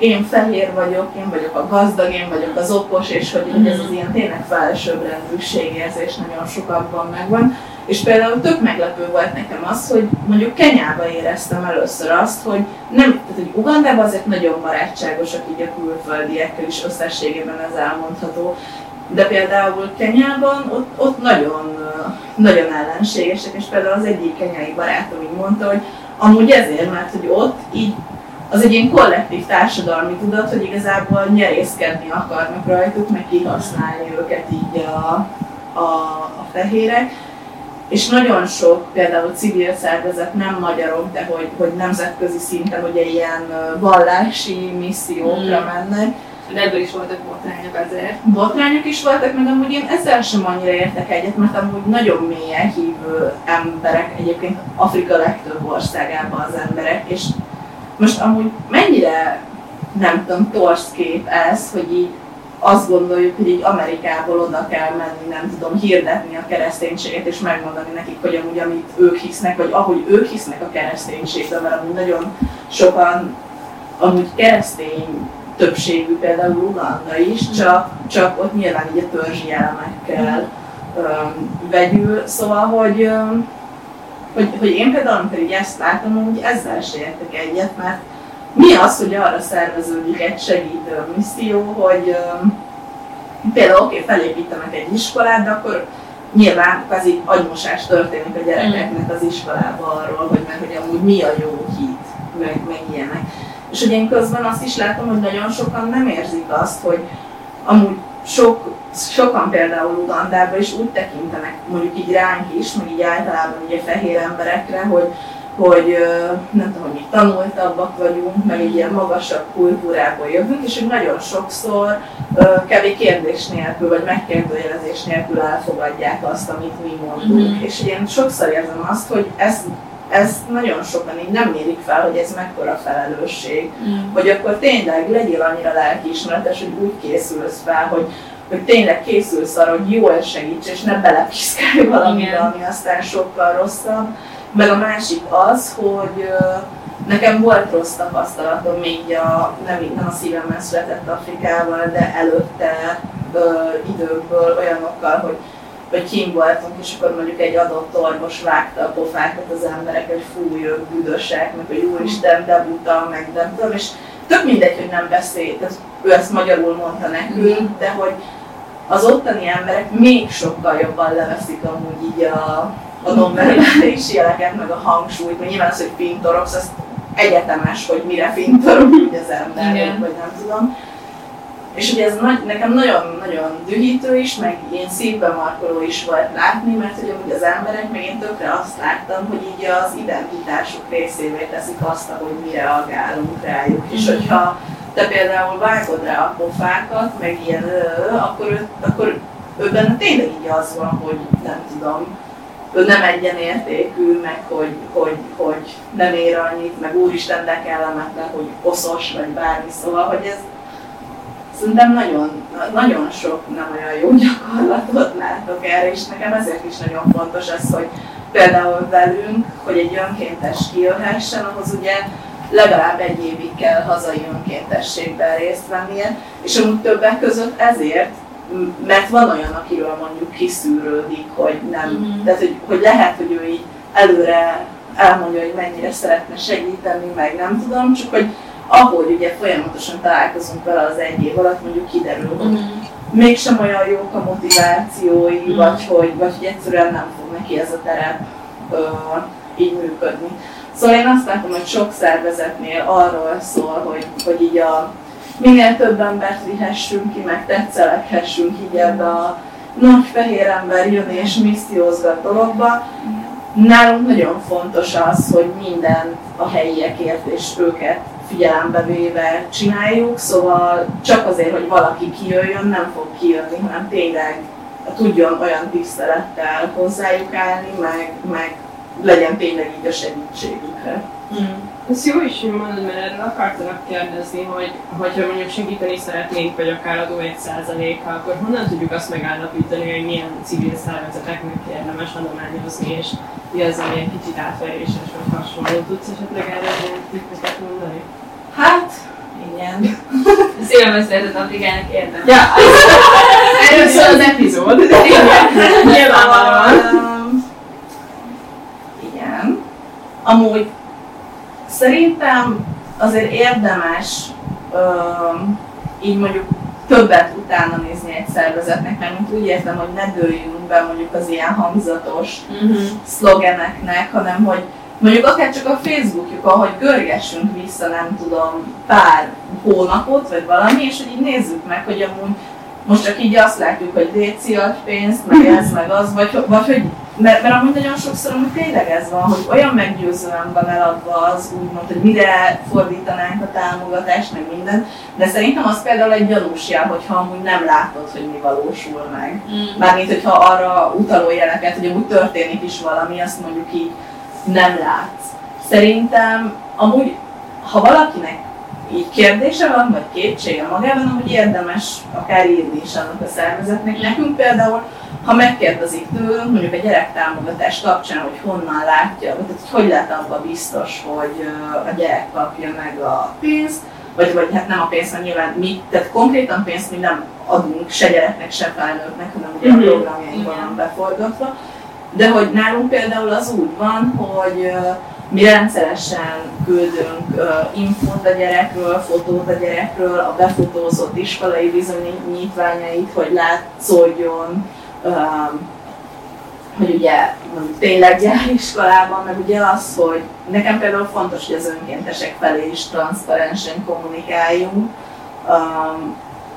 én fehér vagyok, én vagyok a gazdag, én vagyok az okos, és hogy mm. ez az ilyen tényleg felsőbbrendűségérzés nagyon sokakban megvan. És például tök meglepő volt nekem az, hogy mondjuk Kenyába éreztem először azt, hogy nem, tehát hogy Ugandában azért nagyon barátságosak így a külföldiekkel is összességében ez elmondható, de például Kenyában ott, ott nagyon, nagyon ellenségesek, és például az egyik kenyai barátom így mondta, hogy amúgy ezért, mert hogy ott így az egy ilyen kollektív társadalmi tudat, hogy igazából nyerészkedni akarnak rajtuk, meg kihasználni őket így a, a, a fehérek. És nagyon sok például civil szervezet, nem magyarok, de hogy, hogy nemzetközi szinten ugye ilyen vallási missziókra mm. mennek, de ebből is voltak botrányok azért. Botrányok is voltak, meg amúgy én ezzel sem annyira értek egyet, mert amúgy nagyon mélyen hívő emberek, egyébként Afrika legtöbb országában az emberek, és most amúgy mennyire, nem tudom, torsz kép ez, hogy így azt gondoljuk, hogy így Amerikából oda kell menni, nem tudom, hirdetni a kereszténységet, és megmondani nekik, hogy amúgy amit ők hisznek, vagy ahogy ők hisznek a kereszténységben, mert amúgy nagyon sokan amúgy keresztény többségű, például Uganda is, csak, csak ott nyilván így a törzsi elemekkel um, vegyül, szóval, hogy, um, hogy, hogy én például, amikor így ezt látom, hogy ezzel se értek egyet, mert mi az, hogy arra szerveződik egy segítő misszió, hogy um, például oké, okay, felépítenek egy iskolát, de akkor nyilván kvázi agymosás történik a gyerekeknek az iskolában arról, hogy meg hogy amúgy mi a jó hit, meg, meg ilyenek. És ugye én közben azt is látom, hogy nagyon sokan nem érzik azt, hogy amúgy sok, sokan például Ugandában is úgy tekintenek, mondjuk így ránk is, meg így általában ugye fehér emberekre, hogy, hogy nem tudom, hogy mi tanultabbak vagyunk, meg egy ilyen magasabb kultúrából jövünk, és hogy nagyon sokszor kevés kérdés nélkül, vagy megkérdőjelezés nélkül elfogadják azt, amit mi mondunk. Mm-hmm. És én sokszor érzem azt, hogy ez ezt nagyon sokan így nem mérik fel, hogy ez mekkora felelősség, mm. hogy akkor tényleg legyél annyira lelkiismeretes, hogy úgy készülsz fel, hogy, hogy tényleg készülsz arra, hogy jól segíts, és ne belepiszkálj valamire, ami aztán sokkal rosszabb. Meg a másik az, hogy nekem volt rossz tapasztalatom még a, nem, nem a szívemben született Afrikával, de előtte ö, időkből olyanokkal, hogy vagy kim voltunk, és akkor mondjuk egy adott orvos vágta a pofákat az emberek, hogy fúj, ők büdösek, meg hogy úristen, de buta, meg nem tudom, és tök mindegy, hogy nem beszél, tehát ő ezt magyarul mondta nekünk, mhm. de hogy az ottani emberek még sokkal jobban leveszik amúgy így a, a nonverbális jeleket, meg a hangsúlyt, mert nyilván az, hogy fintorogsz, az egyetemes, hogy mire fintorog így az ember, Igen. vagy nem tudom. És ugye ez nagy, nekem nagyon-nagyon dühítő is, meg ilyen szívbe markoló is volt látni, mert ugye ugye az emberek, meg én tökre azt láttam, hogy így az identitásuk részévé teszik azt, hogy mi reagálunk rájuk. És mhm. hogyha te például vágod rá a pofákat, meg ilyen, akkor, ő, akkor ő benne tényleg így az van, hogy nem tudom, ő nem egyenértékű, meg hogy, hogy, hogy nem ér annyit, meg úristen, de kellemetlen, hogy koszos, vagy bármi, szóval, hogy ez, szerintem nagyon, nagyon sok nem olyan jó gyakorlatot látok erre, és nekem ezért is nagyon fontos az, hogy például velünk, hogy egy önkéntes kijöhessen, ahhoz ugye legalább egy évig kell hazai önkéntességben részt vennie, és amúgy többek között ezért, mert van olyan, akiről mondjuk kiszűrődik, hogy nem, mm-hmm. tehát hogy, hogy lehet, hogy ő így előre elmondja, hogy mennyire szeretne segíteni, meg nem tudom, csak hogy ahogy ugye folyamatosan találkozunk vele az egy év alatt, mondjuk kiderül, hogy mm. mégsem olyan jók a motivációi, mm. vagy, hogy, vagy hogy egyszerűen nem fog neki ez a terep ö, így működni. Szóval én azt látom, hogy sok szervezetnél arról szól, hogy, hogy így a minél több embert vihessünk ki, meg tetszelekhessünk így ebbe a nagy fehér ember jön és missziózgat dologba. Nálunk nagyon fontos az, hogy minden a helyiekért és őket figyelembe véve csináljuk, szóval csak azért, hogy valaki kijöjjön, nem fog kijönni, hanem tényleg tudjon olyan tisztelettel hozzájuk állni, meg, meg legyen tényleg így a segítségükre. Mm. Ez jó is, hogy mondod, mert erről akartanak kérdezni, hogy hogyha mondjuk segíteni szeretnénk, vagy akár adó egy százaléka, akkor honnan tudjuk azt megállapítani, hogy milyen civil szervezeteknek érdemes adományozni, és mi az, ami egy kicsit átveréses vagy hasonló. Tudsz esetleg erre tippeket mondani? Hát, Igen. Szívem összehetett Afrikának értem. Ja, erről szól az epizód. Igen, nyilvánvalóan. Igen. Amúgy szerintem azért érdemes um, így mondjuk többet utána nézni egy szervezetnek, mert mint úgy értem, hogy ne dőljünk be mondjuk az ilyen hangzatos Uh-huh. szlogeneknek, hanem hogy mondjuk akár csak a Facebookjuk, ahogy görgessünk vissza, nem tudom, pár hónapot, vagy valami, és hogy így nézzük meg, hogy amúgy most csak így azt látjuk, hogy Déci ad pénzt, meg ez, meg az, vagy, vagy hogy, mert, mert amúgy nagyon sokszor amúgy tényleg ez van, hogy olyan meggyőzően van eladva az úgymond, hogy mire fordítanánk a támogatást, meg minden, de szerintem az például egy gyanús jel, hogyha amúgy nem látod, hogy mi valósul meg. Mm. Mármint, hogyha arra utaló jeleket, hogy amúgy történik is valami, azt mondjuk így nem látsz. Szerintem amúgy, ha valakinek így kérdése van, vagy kétsége magában, amúgy érdemes akár írni is annak a szervezetnek. Nekünk például, ha megkérdezik tőlünk, mondjuk a gyerektámogatás kapcsán, hogy honnan látja, vagy tehát, hogy hogy lehet abban biztos, hogy a gyerek kapja meg a pénzt, vagy, vagy hát nem a pénzt, mert nyilván mi, tehát konkrétan pénzt mi nem adunk se gyereknek, se felnőttnek, hanem ugye Mhm. a programjainkban van beforgatva. De hogy nálunk például az úgy van, hogy mi rendszeresen küldünk infót a gyerekről, fotót a gyerekről, a befotózott iskolai bizonyítványait, hogy látszódjon, hogy ugye mondjuk tényleg jár iskolában, meg ugye az, hogy nekem például fontos, hogy az önkéntesek felé is transzparensen kommunikáljunk,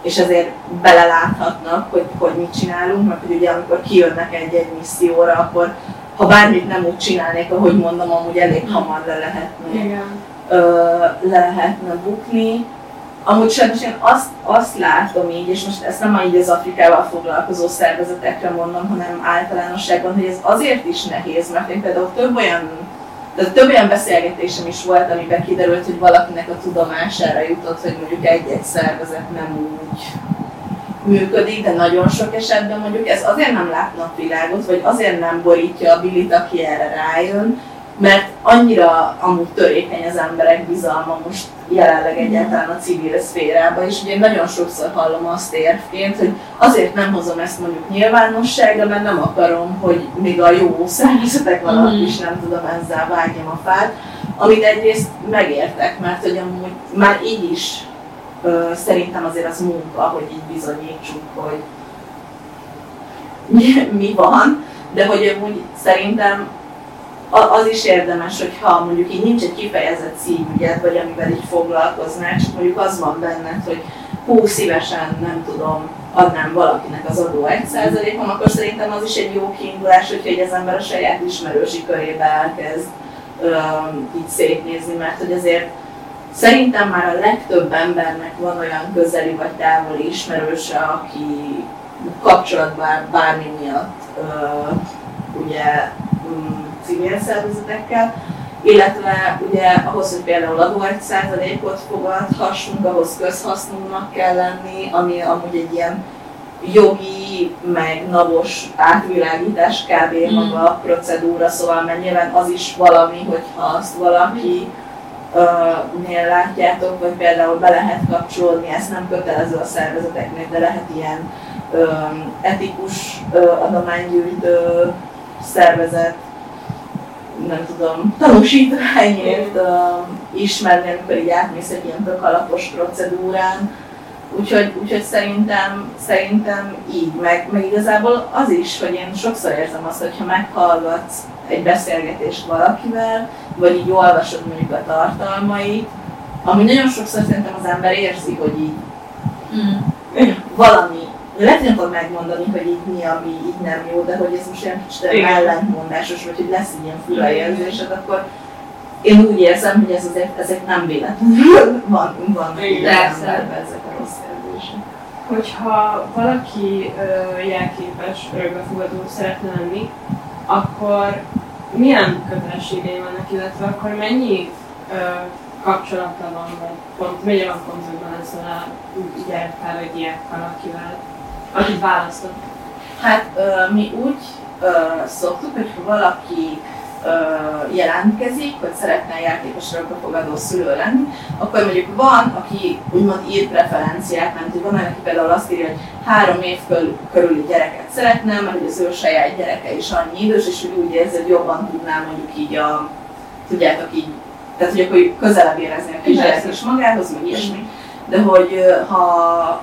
és ezért beleláthatnak, hogy, hogy mit csinálunk, mert hogy ugye amikor kijönnek egy-egy misszióra, akkor ha bármit nem úgy csinálnék, ahogy mondom, amúgy elég hamar le lehetne Igen. ö, le lehetne bukni. Amúgy sajnos én azt, azt látom így, és most ezt nem így az Afrikával foglalkozó szervezetekre mondom, hanem általánosságban, hogy ez azért is nehéz, mert én például több olyan, de több olyan beszélgetésem is volt, amiben kiderült, hogy valakinek a tudomására jutott, hogy mondjuk egy-egy szervezet nem úgy működik, de nagyon sok esetben mondjuk ez azért nem lát napvilágot, vagy azért nem borítja a bilit, aki erre rájön, mert annyira amúgy törékeny az emberek bizalma most jelenleg egyáltalán a civil szférában, és ugye én nagyon sokszor hallom azt érvként, hogy azért nem hozom ezt mondjuk nyilvánosságra, mert nem akarom, hogy még a jó szervezetek alatt is nem tudom ezzel vágjam a fát, amit egyrészt megértek, mert hogy amúgy már így is ö, szerintem azért az munka, hogy így bizonyítsuk, hogy mi, mi van, de hogy amúgy szerintem az is érdemes, hogyha mondjuk így nincs egy kifejezett szívügyed, vagy amivel így foglalkoznál, csak mondjuk az van benned, hogy hú, szívesen, nem tudom, adnám valakinek az adó 1%-on, akkor szerintem az is egy jó kiindulás, hogyha egy az ember a saját ismerősi körébe elkezd öm, így szétnézni, mert hogy azért szerintem már a legtöbb embernek van olyan közeli vagy távoli ismerőse, aki kapcsolatban bármi miatt ö, ugye civil szervezetekkel, illetve ugye ahhoz, hogy például adó 1%-ot fogadhassunk, ahhoz közhasznúnak kell lenni, ami amúgy egy ilyen jogi, meg navos átvilágítás kb. Mm. maga a procedúra, szóval mert nyilván az is valami, hogyha azt valaki nél látjátok, vagy például be lehet kapcsolódni, ez nem kötelező a szervezeteknek, de lehet ilyen ö, etikus ö, adománygyűjtő szervezet, nem tudom, tanúsítványért ö, ismerni, amikor így átmész egy ilyen tök alapos procedúrán. Úgyhogy, úgyhogy szerintem, szerintem így, meg, meg igazából az is, hogy én sokszor érzem azt, hogy ha meghallgatsz egy beszélgetést valakivel, vagy így olvasod mondjuk a tartalmait, ami nagyon sokszor szerintem az ember érzi, hogy így Mm. valami, lehet, hogy fog megmondani, hogy így mi, ami így nem jó, de hogy ez most ilyen kicsit olyan Igen. ellentmondásos, vagy hogy lesz ilyen fura érzésed, akkor én úgy érzem, hogy ez azért, ezek nem véletlenül van, van Igen. emberben ezek a rossz érzések. Hogyha valaki ö, jelképes örökbefogadó szeretne lenni, akkor milyen kötelességei vannak, illetve akkor mennyi ö, kapcsolata van, vagy pont, mennyire van kontaktban ezzel a gyerekkel, vagy diákkal, akivel, akit választott? Hát ö, mi úgy ö, szoktuk, hogy ha valaki jelentkezik, hogy szeretne játékos örökbefogadó szülő lenni, akkor mondjuk van, aki úgymond ír preferenciát, mert van, aki például azt írja, hogy három év körüli gyereket szeretne, mert hogy az ő saját gyereke is annyi idős, és hogy úgy érzi, hogy jobban tudná mondjuk így a, tudjátok így, tehát hogy akkor közelebb érezni a kisgyerek is magához, meg ilyesmi, de hogy ha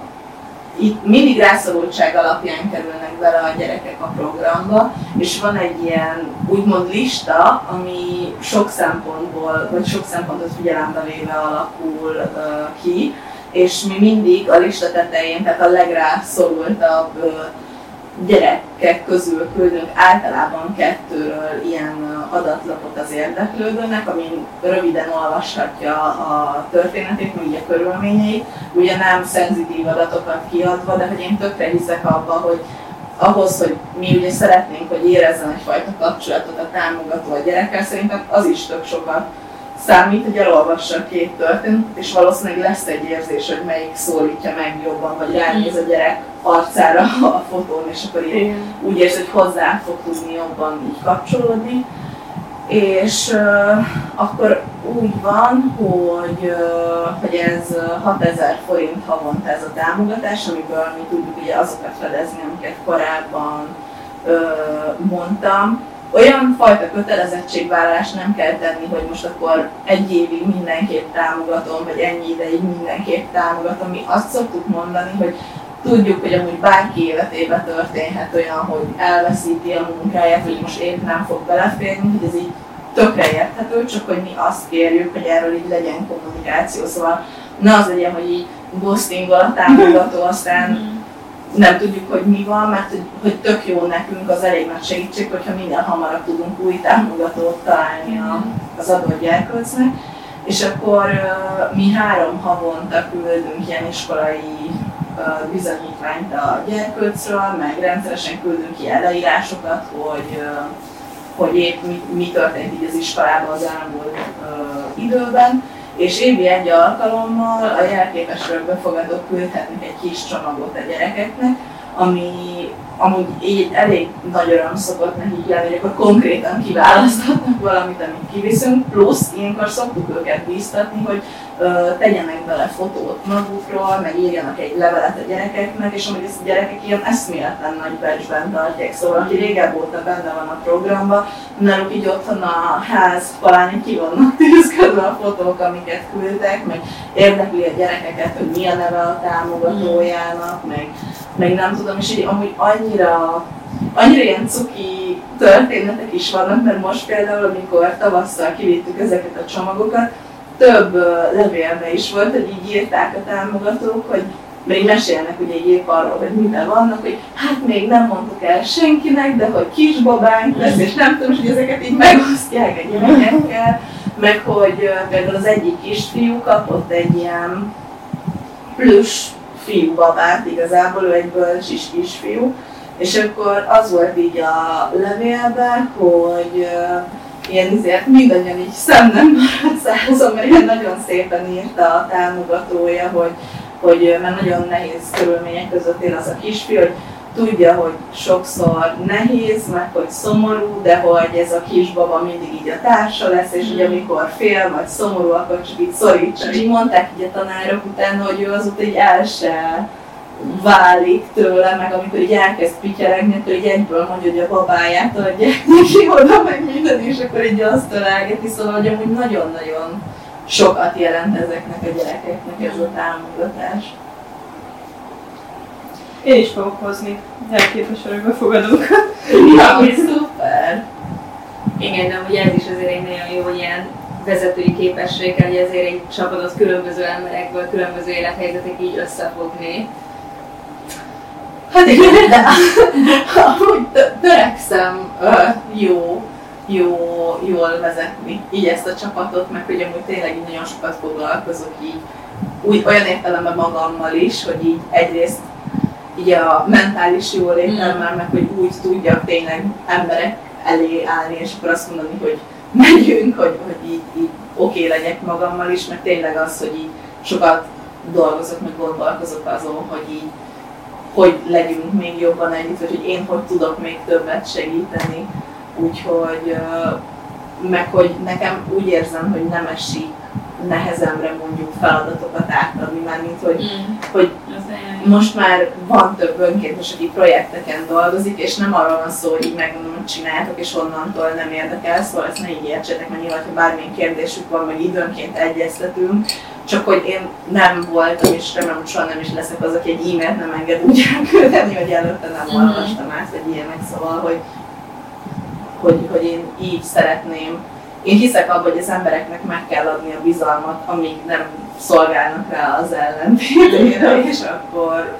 itt mindig rászorultság alapján kerülnek bele a gyerekek a programba, és van egy ilyen úgymond lista, ami sok szempontból, vagy sok szempontot figyelembe véve alakul uh, ki, és mi mindig a lista tetején, tehát a legrászorultabb uh, gyerekek közül küldünk általában kettőről ilyen adatlapot az érdeklődőnek, amin röviden olvashatja a történetét, meg a körülményeit. Ugye nem szenzitív adatokat kiadva, de hogy én tökre hiszek abba, hogy ahhoz, hogy mi ugye szeretnénk, hogy érezzen egyfajta kapcsolatot a támogató a gyerekkel, szerintem az is tök sokat számít, hogy elolvassa a két történetet, és valószínűleg lesz egy érzés, hogy melyik szólítja meg jobban, vagy ránéz a gyerek arcára a fotón, és akkor így úgy érzi, hogy hozzá fog tudni jobban így kapcsolódni. És uh, akkor úgy van, hogy, uh, hogy ez 6000 forint havonta ez a támogatás, amiből mi tudjuk ugye azokat fedezni, amiket korábban uh, mondtam, olyan fajta kötelezettségvállalást nem kell tenni, hogy most akkor egy évig mindenképp támogatom, vagy ennyi ideig mindenképp támogatom. Mi azt szoktuk mondani, hogy tudjuk, hogy amúgy bárki életében történhet olyan, hogy elveszíti a munkáját, hogy most épp nem fog beleférni, hogy ez így tökre érthető, csak hogy mi azt kérjük, hogy erről így legyen kommunikáció. Szóval ne az legyen, hogy így ghostingol a támogató, aztán nem tudjuk, hogy mi van, mert hogy, hogy tök jó nekünk az elég nagy segítség, hogyha minél hamarabb tudunk új támogatót találni a, az adott gyerkőcnek. És akkor uh, mi három havonta küldünk ilyen iskolai uh, bizonyítványt a gyerkőcről, meg rendszeresen küldünk ki leírásokat, hogy, uh, hogy épp mi, mi történt így az iskolában az elmúlt időben és évi egy alkalommal a jelképesről befogadók küldhetnek egy kis csomagot a gyerekeknek, ami amúgy így elég nagy öröm szokott nekik lenni, hogy akkor konkrétan kiválaszthatnak valamit, amit kiviszünk, plusz ilyenkor szoktuk őket bíztatni, hogy tegyenek bele fotót magukról, meg írjanak egy levelet a gyerekeknek, és amúgy ezt a gyerekek ilyen eszméletlen nagy becsben tartják, szóval aki régebb óta benne van a programba, náluk így otthon a ház falán ki vannak tűzködve a fotók, amiket küldtek, meg érdekli a gyerekeket, hogy mi a neve a támogatójának, meg meg nem tudom, és így amúgy annyira, annyira ilyen cuki történetek is vannak, mert most például, amikor tavasszal kivittük ezeket a csomagokat, több levélbe is volt, hogy így írták a támogatók, hogy még mesélnek ugye épp arról, hogy miben vannak, hogy hát még nem mondtuk el senkinek, de hogy kisbabánk lesz, és nem tudom, hogy ezeket így megosztják a gyerekekkel, meg hogy például az egyik kisfiú kapott egy ilyen plusz fiú babát, igazából ő egy bölcs is kisfiú, és akkor az volt így a levélben, hogy ilyen izért mindannyian így szem nem maradt százon, mert ilyen nagyon szépen írta a támogatója, hogy, hogy mert nagyon nehéz körülmények között él az a kisfiú, hogy tudja, hogy sokszor nehéz, meg hogy szomorú, de hogy ez a kisbaba mindig így a társa lesz, és hogy amikor fél vagy szomorú, akkor csak így szorítsa. Így mondták így a tanárok utána, hogy ő azóta így el se válik tőle, meg amikor így elkezd pityeregni, akkor így egyből mondja, hogy a babáját adják neki oda, meg minden, és akkor így azt találgeti, szóval hogy amúgy nagyon-nagyon sokat jelent ezeknek a gyerekeknek ez a támogatás. Én is fogok hozni jelképes örökbefogadókat. Ja, szuper! Igen, de ugye ez is azért egy nagyon jó ilyen vezetői képesség, hogy azért egy csapatot különböző emberekből, különböző élethelyzetek így összefogni. Hát igen, de amúgy törekszem jó, jó, jól vezetni így ezt a csapatot, meg hogy amúgy tényleg így nagyon sokat foglalkozok így úgy, olyan értelemben magammal is, hogy így egyrészt így a mentális jólétemmel, mm. meg hogy úgy tudjak tényleg emberek elé állni, és akkor azt mondani, hogy megyünk, hogy, hogy így, így oké okay legyek magammal is, mert tényleg az, hogy így sokat dolgozok, meg gondolkozok azon, hogy így hogy legyünk még jobban együtt, vagy hogy én hogy tudok még többet segíteni. Úgyhogy meg hogy nekem úgy érzem, hogy nem esik nehezemre mondjuk feladatokat átadni, már mint hogy, Mm. hogy most már van több önkéntes, aki projekteken dolgozik, és nem arról van szó, hogy így megmondom, hogy csináljátok, és onnantól nem érdekel, szóval ezt ne így értsétek, mert nyilván, ha bármilyen kérdésük van, vagy időnként egyeztetünk, csak hogy én nem voltam, és remélem, hogy soha nem is leszek az, aki egy e-mailt nem enged úgy elküldeni, hogy előtte nem Mhm. olvastam át, vagy ilyenek, szóval, hogy, hogy, hogy én így szeretném. Én hiszek abban, hogy az embereknek meg kell adni a bizalmat, amíg nem szolgálnak rá az ellentétére, és akkor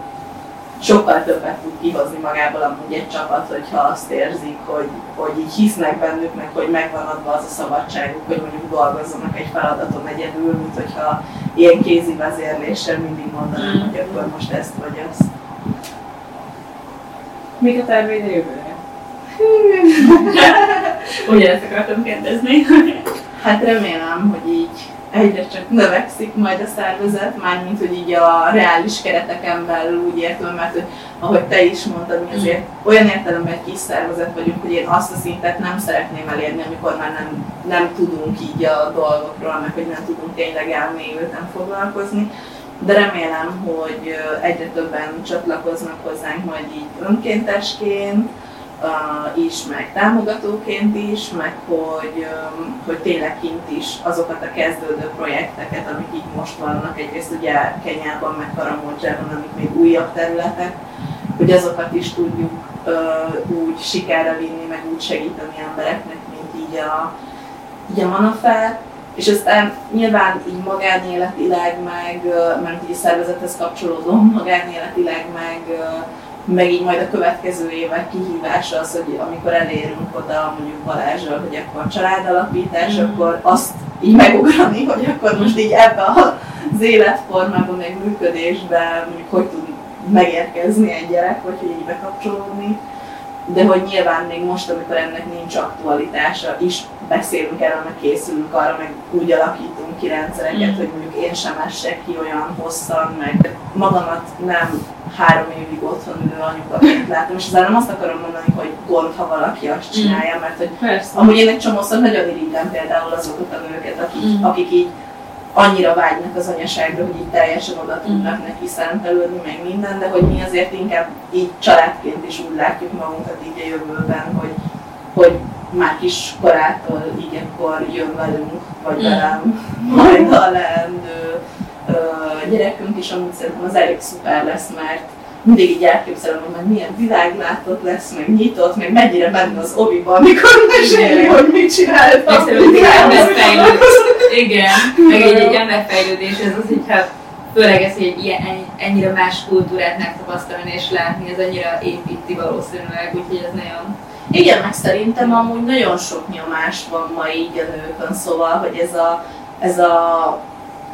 sokkal többet tud kihozni magából amúgy egy csapat, hogyha azt érzik, hogy, hogy így hisznek bennük, meg hogy megvan adva az a szabadságuk, hogy mondjuk dolgozzanak egy feladaton egyedül, mint hogyha ilyen kézi vezérléssel mindig mondanám, Mm. hogy akkor most ezt vagy azt. Mik a terveid a jövőre? Ugyanezt akartam kérdezni. Hát remélem, hogy így egyre csak növekszik majd a szervezet, mármint hogy így a reális kereteken belül úgy értem, mert hogy, ahogy te is mondtad, mi azért olyan értelemben egy kis szervezet vagyunk, hogy én azt a szintet nem szeretném elérni, amikor már nem, nem tudunk így a dolgokról, meg hogy nem tudunk tényleg elmélyülten foglalkozni. De remélem, hogy egyre többen csatlakoznak hozzánk majd így önkéntesként, is, meg támogatóként is, meg hogy, hogy tényleg kint is azokat a kezdődő projekteket, amik így most vannak, egyrészt ugye Kenyában, meg Karambodzsában, amik még újabb területek, hogy azokat is tudjuk úgy sikerre vinni, meg úgy segíteni embereknek, mint így a, így a Manafát. És aztán nyilván így magánéletileg, meg, mert így szervezethez kapcsolódó magánéletileg, meg meg így majd a következő évek kihívása az, hogy amikor elérünk oda mondjuk Balázsral, hogy akkor családalapítás, Mhm. akkor azt így megugrani, hogy akkor most így ebbe az életformában, meg működésben mondjuk hogy tud megérkezni egy gyerek, vagy hogy így bekapcsolódni. De hogy nyilván még most, amikor ennek nincs aktualitása, is beszélünk erről, meg készülünk arra, meg úgy alakítunk ki rendszereket, Mm. hogy mondjuk én sem essek ki olyan hosszan, meg magamat nem három évig otthon ülő anyukaként látom, és ezzel nem azt akarom mondani, hogy gond, ha valaki azt csinálja, mert hogy Persze. Amúgy én egy csomószor nagyon irigylem például azokat a nőket, akik, Mm. mm. akik így annyira vágynak az anyaságra, hogy így teljesen oda tudnak mm. neki szentelődni, meg minden, de hogy mi azért inkább így családként is úgy látjuk magunkat így a jövőben, hogy, hogy már kis korától így akkor jön velünk, vagy Mm. velem majd a leendő gyerekünk is, amúgy szerintem az elég szuper lesz, mert mindig így elképzelem, hogy majd milyen világlátott lesz, meg nyitott, meg mennyire benne az oviban, amikor meséli, hogy mit csináltam. Egyszerűen egy emberfejlődés. Igen, meg egy, egy emberfejlődés, ez az, hogyha főleg ez, hogy ilyen, ennyi- ennyire más kultúrát megtapasztalni és látni, ez annyira építi valószínűleg, úgyhogy ez nagyon Igen, meg szerintem amúgy nagyon sok nyomás van ma így a nőkön, szóval, hogy ez a, ez a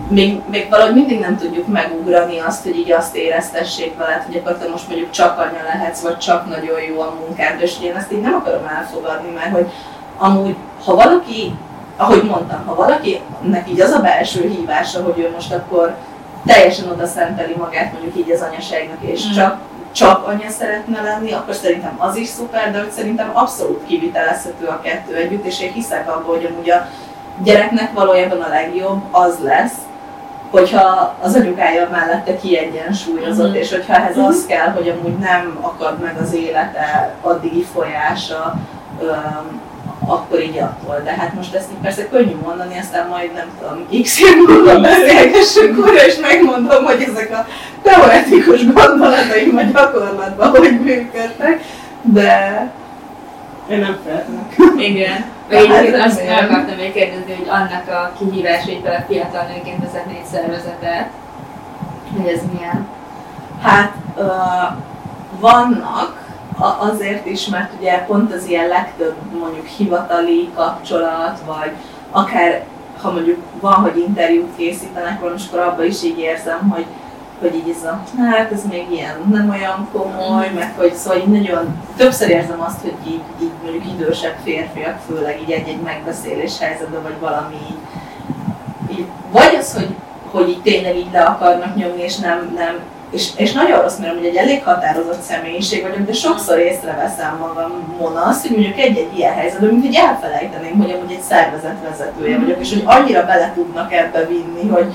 még, még valahogy mindig nem tudjuk megugrani azt, hogy így azt éreztessék veled, hogy akkor te most mondjuk csak anya lehetsz, vagy csak nagyon jó a munkád, és én ezt így nem akarom elfogadni, mert hogy amúgy, ha valaki, ahogy mondtam, ha valakinek így az a belső hívása, hogy ő most akkor teljesen oda szenteli magát mondjuk így az anyaságnak, és Mm. csak csak anya szeretne lenni, akkor szerintem az is szuper, de hogy szerintem abszolút kivitelezhető a kettő együtt, és én hiszek abban, hogy amúgy a gyereknek valójában a legjobb az lesz, hogyha az anyukája mellette kiegyensúlyozott, Mhm. és hogyha ehhez az kell, hogy amúgy nem akad meg az élete addigi folyása, öm, akkor így attól. De hát most ezt így persze könnyű mondani, aztán majd nem tudom, x év múlva beszélgessünk újra, és megmondom, hogy ezek a teoretikus gondolataim a gyakorlatban hogy működtek, de Én nem féltem. Igen. Egyébként azt el akartam még kérdezni, hogy annak a kihívásait a fiatal nőként vezetni egy szervezetet, hogy ez milyen. Hát ö, vannak, azért is, mert ugye pont az ilyen legtöbb mondjuk hivatali kapcsolat, vagy akár ha mondjuk van, hogy interjút készítenek, most akkor abban is így érzem, hogy, hogy így ez a, hát ez még ilyen nem olyan komoly, meg hogy szóval így nagyon, többször érzem azt, hogy így, így mondjuk idősebb férfiak, főleg így egy-egy megbeszélés helyzetben, vagy valami így, vagy az, hogy, hogy így tényleg így le akarnak nyomni, és nem, nem és, és nagyon rossz, mert hogy egy elég határozott személyiség vagyok, de sokszor észreveszem magamon azt, hogy mondjuk egy-egy ilyen helyzetben, mint hogy elfelejteném, hogy amúgy egy szervezet vezetője vagyok, és hogy annyira bele tudnak ebbe vinni, hogy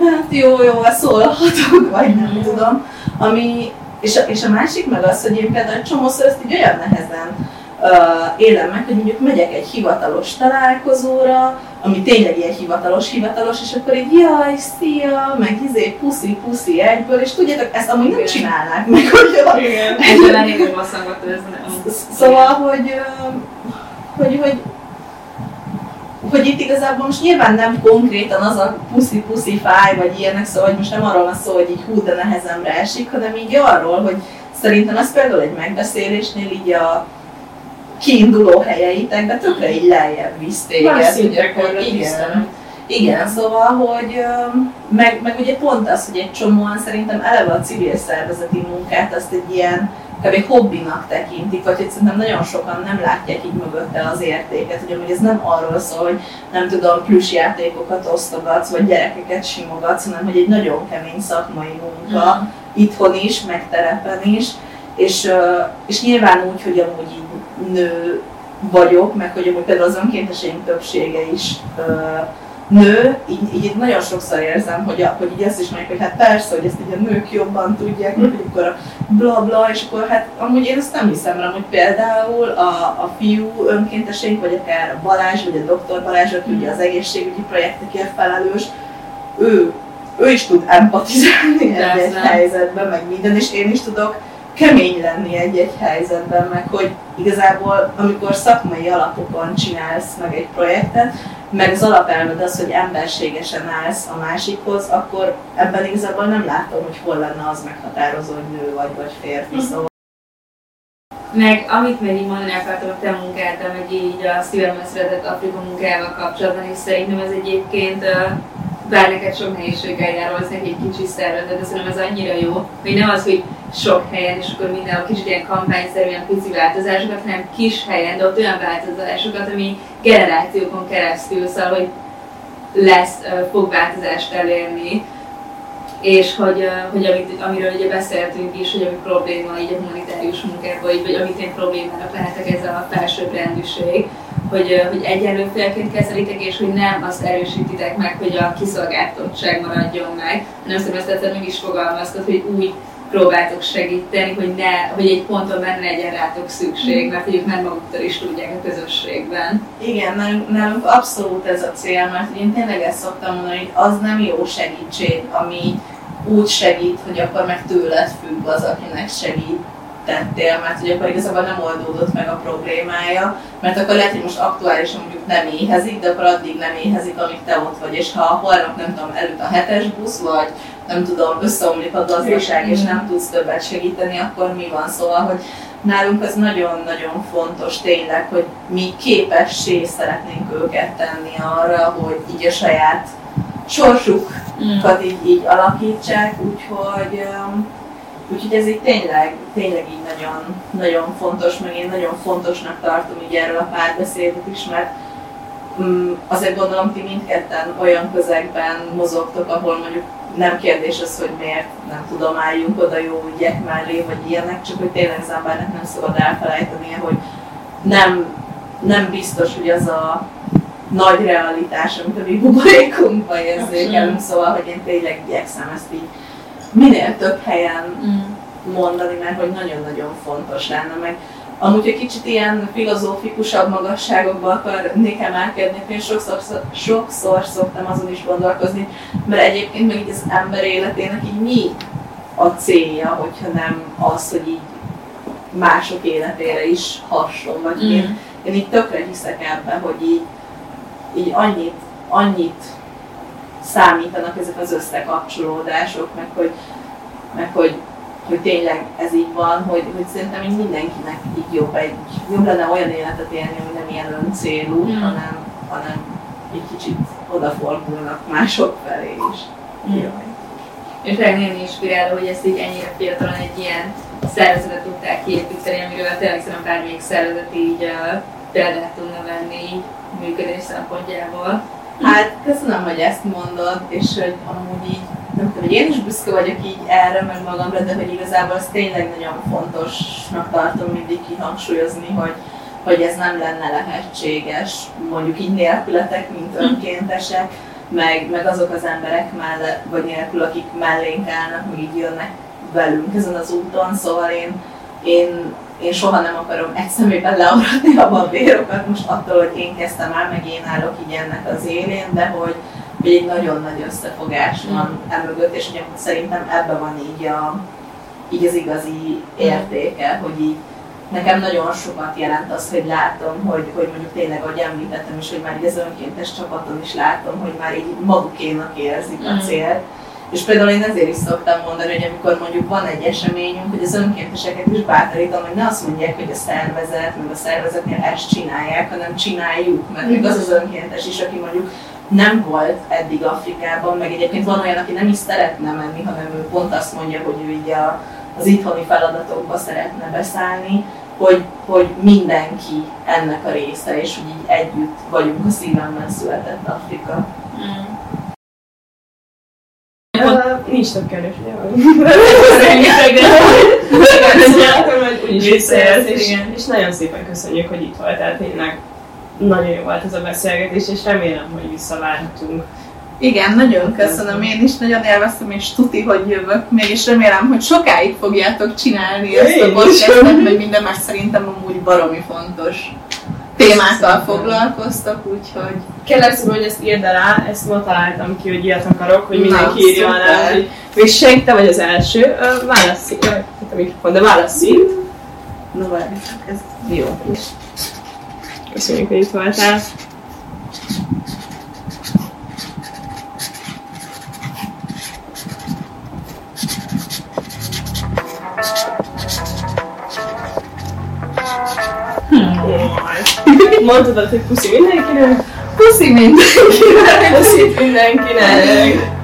hát jó, jó, szólhatok, vagy nem tudom. Ami, és, a, és a másik meg az, hogy én például csomószor ezt így olyan nehezen uh, élem meg, hogy mondjuk megyek egy hivatalos találkozóra, ami tényleg ilyen hivatalos, hivatalos, és akkor így jaj, szia, meg izé, puszi, puszi egyből, és tudjátok, ezt amúgy nem csinálnák meg, hogy. Igen, ezzel elég masszangot ez nem. Szóval, hogy, hogy, hogy hogy itt igazából most nyilván nem konkrétan az a puszi-puszi fáj, vagy ilyenek, szóval hogy most nem arról van szó, hogy így hú, de nehezemre esik, hanem így arról, hogy szerintem ez például egy megbeszélésnél így a kiinduló helyeitek, de tökre így lejjebb visz téged. Akkor igen, igen, szóval, hogy meg, meg ugye pont az, hogy egy csomóan szerintem eleve a civil szervezeti munkát azt egy ilyen kb. hobbinak tekintik, vagy hogy szerintem nagyon sokan nem látják így mögötte az értéket, hogy amúgy ez nem arról szól, hogy nem tudom, plusz játékokat osztogatsz, vagy gyerekeket simogatsz, hanem hogy egy nagyon kemény szakmai munka, mm. itthon is, meg terepen is, és, és nyilván úgy, hogy amúgy így nő vagyok, meg hogy amúgy például az önkénteseim többsége is nő, így, így nagyon sokszor érzem, hogy, a, hogy így ezt is mondják, hogy hát persze, hogy ezt így a nők jobban tudják, mm. hogy akkor a bla bla, és akkor hát amúgy én ezt nem hiszem el, hogy például a, a fiú önkénteseink, vagy akár a Balázs, vagy a doktor Balázs, aki ugye az egészségügyi projektekért felelős, ő, ő is tud empatizálni egy helyzetben, meg minden, és én is tudok kemény lenni egy-egy helyzetben, meg hogy igazából amikor szakmai alapokon csinálsz meg egy projektet, meg az alapelved az, hogy emberségesen állsz a másikhoz, akkor ebben igazából nem látom, hogy hol lenne az meghatározó, hogy nő vagy, vagy férfi. Uh-huh. Szóval meg amit még így mondani akartam a te munkáddal, meg így a szívemben született Afrika munkával kapcsolatban, és szerintem ez egyébként bár neked sok nehézséggel jár valószínűleg egy kicsi szervezet, de szerintem ez annyira jó, hogy nem az, hogy sok helyen, és akkor mindenhol kicsit ilyen kampányszerűen pici változásokat, hanem kis helyen, de ott olyan változásokat, ami generációkon keresztül, szóval, hogy lesz, fog változást elérni, és hogy, hogy amit, amiről ugye beszéltünk is, hogy ami probléma így a humanitárius munkában, vagy, vagy amit én problémának lehetek ez a felsőbbrendűség, hogy, hogy egyenlő félként kezelitek, és hogy nem azt erősítitek meg, hogy a kiszolgáltottság maradjon meg, hanem szerintem ezt meg is fogalmaztad, hogy úgy próbáltok segíteni, hogy, ne, hogy egy ponton benne legyen rátok szükség, mert hogy ők nem maguktól is tudják a közösségben. Igen, nálunk, nálunk abszolút ez a cél, mert én tényleg ezt szoktam mondani, hogy az nem jó segítség, ami úgy segít, hogy akkor meg tőled függ az, akinek segít tettél, mert hogy akkor igazából nem oldódott meg a problémája, mert akkor lehet, hogy most aktuálisan mondjuk nem éhezik, de akkor addig nem éhezik, amíg te ott vagy, és ha holnap nem tudom, előtt a hetes busz, vagy nem tudom, összeomlik a gazdaság, és nem tudsz többet segíteni, akkor mi van? Szóval, hogy nálunk ez nagyon-nagyon fontos tényleg, hogy mi képessé szeretnénk őket tenni arra, hogy így a saját sorsukat így, így alakítsák, úgyhogy Úgyhogy ez így tényleg, tényleg így nagyon, nagyon fontos, meg én nagyon fontosnak tartom így erről a párbeszédet is, mert um, azért gondolom ti mindketten olyan közegben mozogtok, ahol mondjuk nem kérdés az, hogy miért nem tudom, álljunk oda jó ügyek mellé, vagy ilyenek, csak hogy tényleg az embernek nem szabad elfelejtenie, hogy nem, nem biztos, hogy az a nagy realitás, amit a mi buborékunkban érzékelünk, szóval, hogy én tényleg igyekszem ezt így minél több helyen mm. mondani, mert hogy nagyon-nagyon fontos lenne, meg amúgy, hogy kicsit ilyen filozófikusabb magasságokba akarnék emelkedni, én sokszor, sokszor szoktam azon is gondolkozni, mert egyébként meg így az ember életének így mi a célja, hogyha nem az, hogy így mások életére is hasonl, vagy mm. én, én így tökre hiszek ebben, hogy így, így annyit, annyit számítanak ezek az összekapcsolódások, meg hogy, meg hogy, hogy tényleg ez így van, hogy, hogy szerintem így mindenkinek így jobb, egy, jobb lenne olyan életet élni, ami nem ilyen öncélú, mm. hanem, hanem egy kicsit odafordulnak mások felé is. Mm. Jaj. És nagyon inspiráló, hogy ezt így ennyire fiatalon egy ilyen szervezetet tudták kiépíteni, amiről tényleg szerintem bármelyik szervezet így uh, példát tudna venni működés szempontjából. Hát köszönöm, hogy ezt mondod, és hogy amúgy így, nem hogy én is büszke vagyok így erre, meg magamra, de hogy igazából az tényleg nagyon fontosnak tartom mindig kihangsúlyozni, hogy, hogy ez nem lenne lehetséges, mondjuk így nélkületek, mint Hm. önkéntesek, meg, meg azok az emberek mellett, vagy nélkül, akik mellénk állnak, meg így jönnek velünk ezen az úton, szóval én, én, én soha nem akarom egy szemében learatni a vérokat, most attól, hogy én kezdtem el, meg én állok így ennek az élén, de hogy, hogy egy nagyon nagy összefogás van emögött, és ugye szerintem ebben van így, a, így az igazi értéke, hogy így nekem nagyon sokat jelent az, hogy látom, hogy, hogy mondjuk tényleg, ahogy említettem is, hogy már így az önkéntes csapaton is látom, hogy már így magukénak érzik a Mm. És például én ezért is szoktam mondani, hogy amikor mondjuk van egy eseményünk, hogy az önkénteseket is bátorítom, hogy ne azt mondják, hogy a szervezet, meg a szervezetnél ezt csinálják, hanem csináljuk, mert még az az önkéntes is, aki mondjuk nem volt eddig Afrikában, meg egyébként van olyan, aki nem is szeretne menni, hanem ő pont azt mondja, hogy ő így a, az itthoni feladatokba szeretne beszállni, hogy, hogy mindenki ennek a része, és hogy így együtt vagyunk a szívemben született Afrika. Uh, nincs több kérdés, ugye? Rengeteg, de akkor majd úgyis visszajelsz, és, nagyon szépen köszönjük, hogy itt voltál, tényleg. Nagyon jó volt ez a beszélgetés, és remélem, hogy visszavárhatunk. Igen, nagyon köszönöm, én is nagyon élveztem, és tuti, hogy jövök még, és remélem, hogy sokáig fogjátok csinálni ezt a podcastet, meg minden, meg szerintem amúgy baromi fontos témákkal foglalkoztok, úgyhogy Kérlek szépen, hogy ezt írd alá, ezt ma találtam ki, hogy ilyet akarok, hogy Na, mindenki írja alá, hogy még seg, te vagy az első, válasz, itt a mikrofon, de válasz itt. no várjuk, ez Jó. Köszönjük, hogy itt voltál. Mondtad, hogy puszi mindenkinek? puszi mindenkinek! Puszi mindenkinek!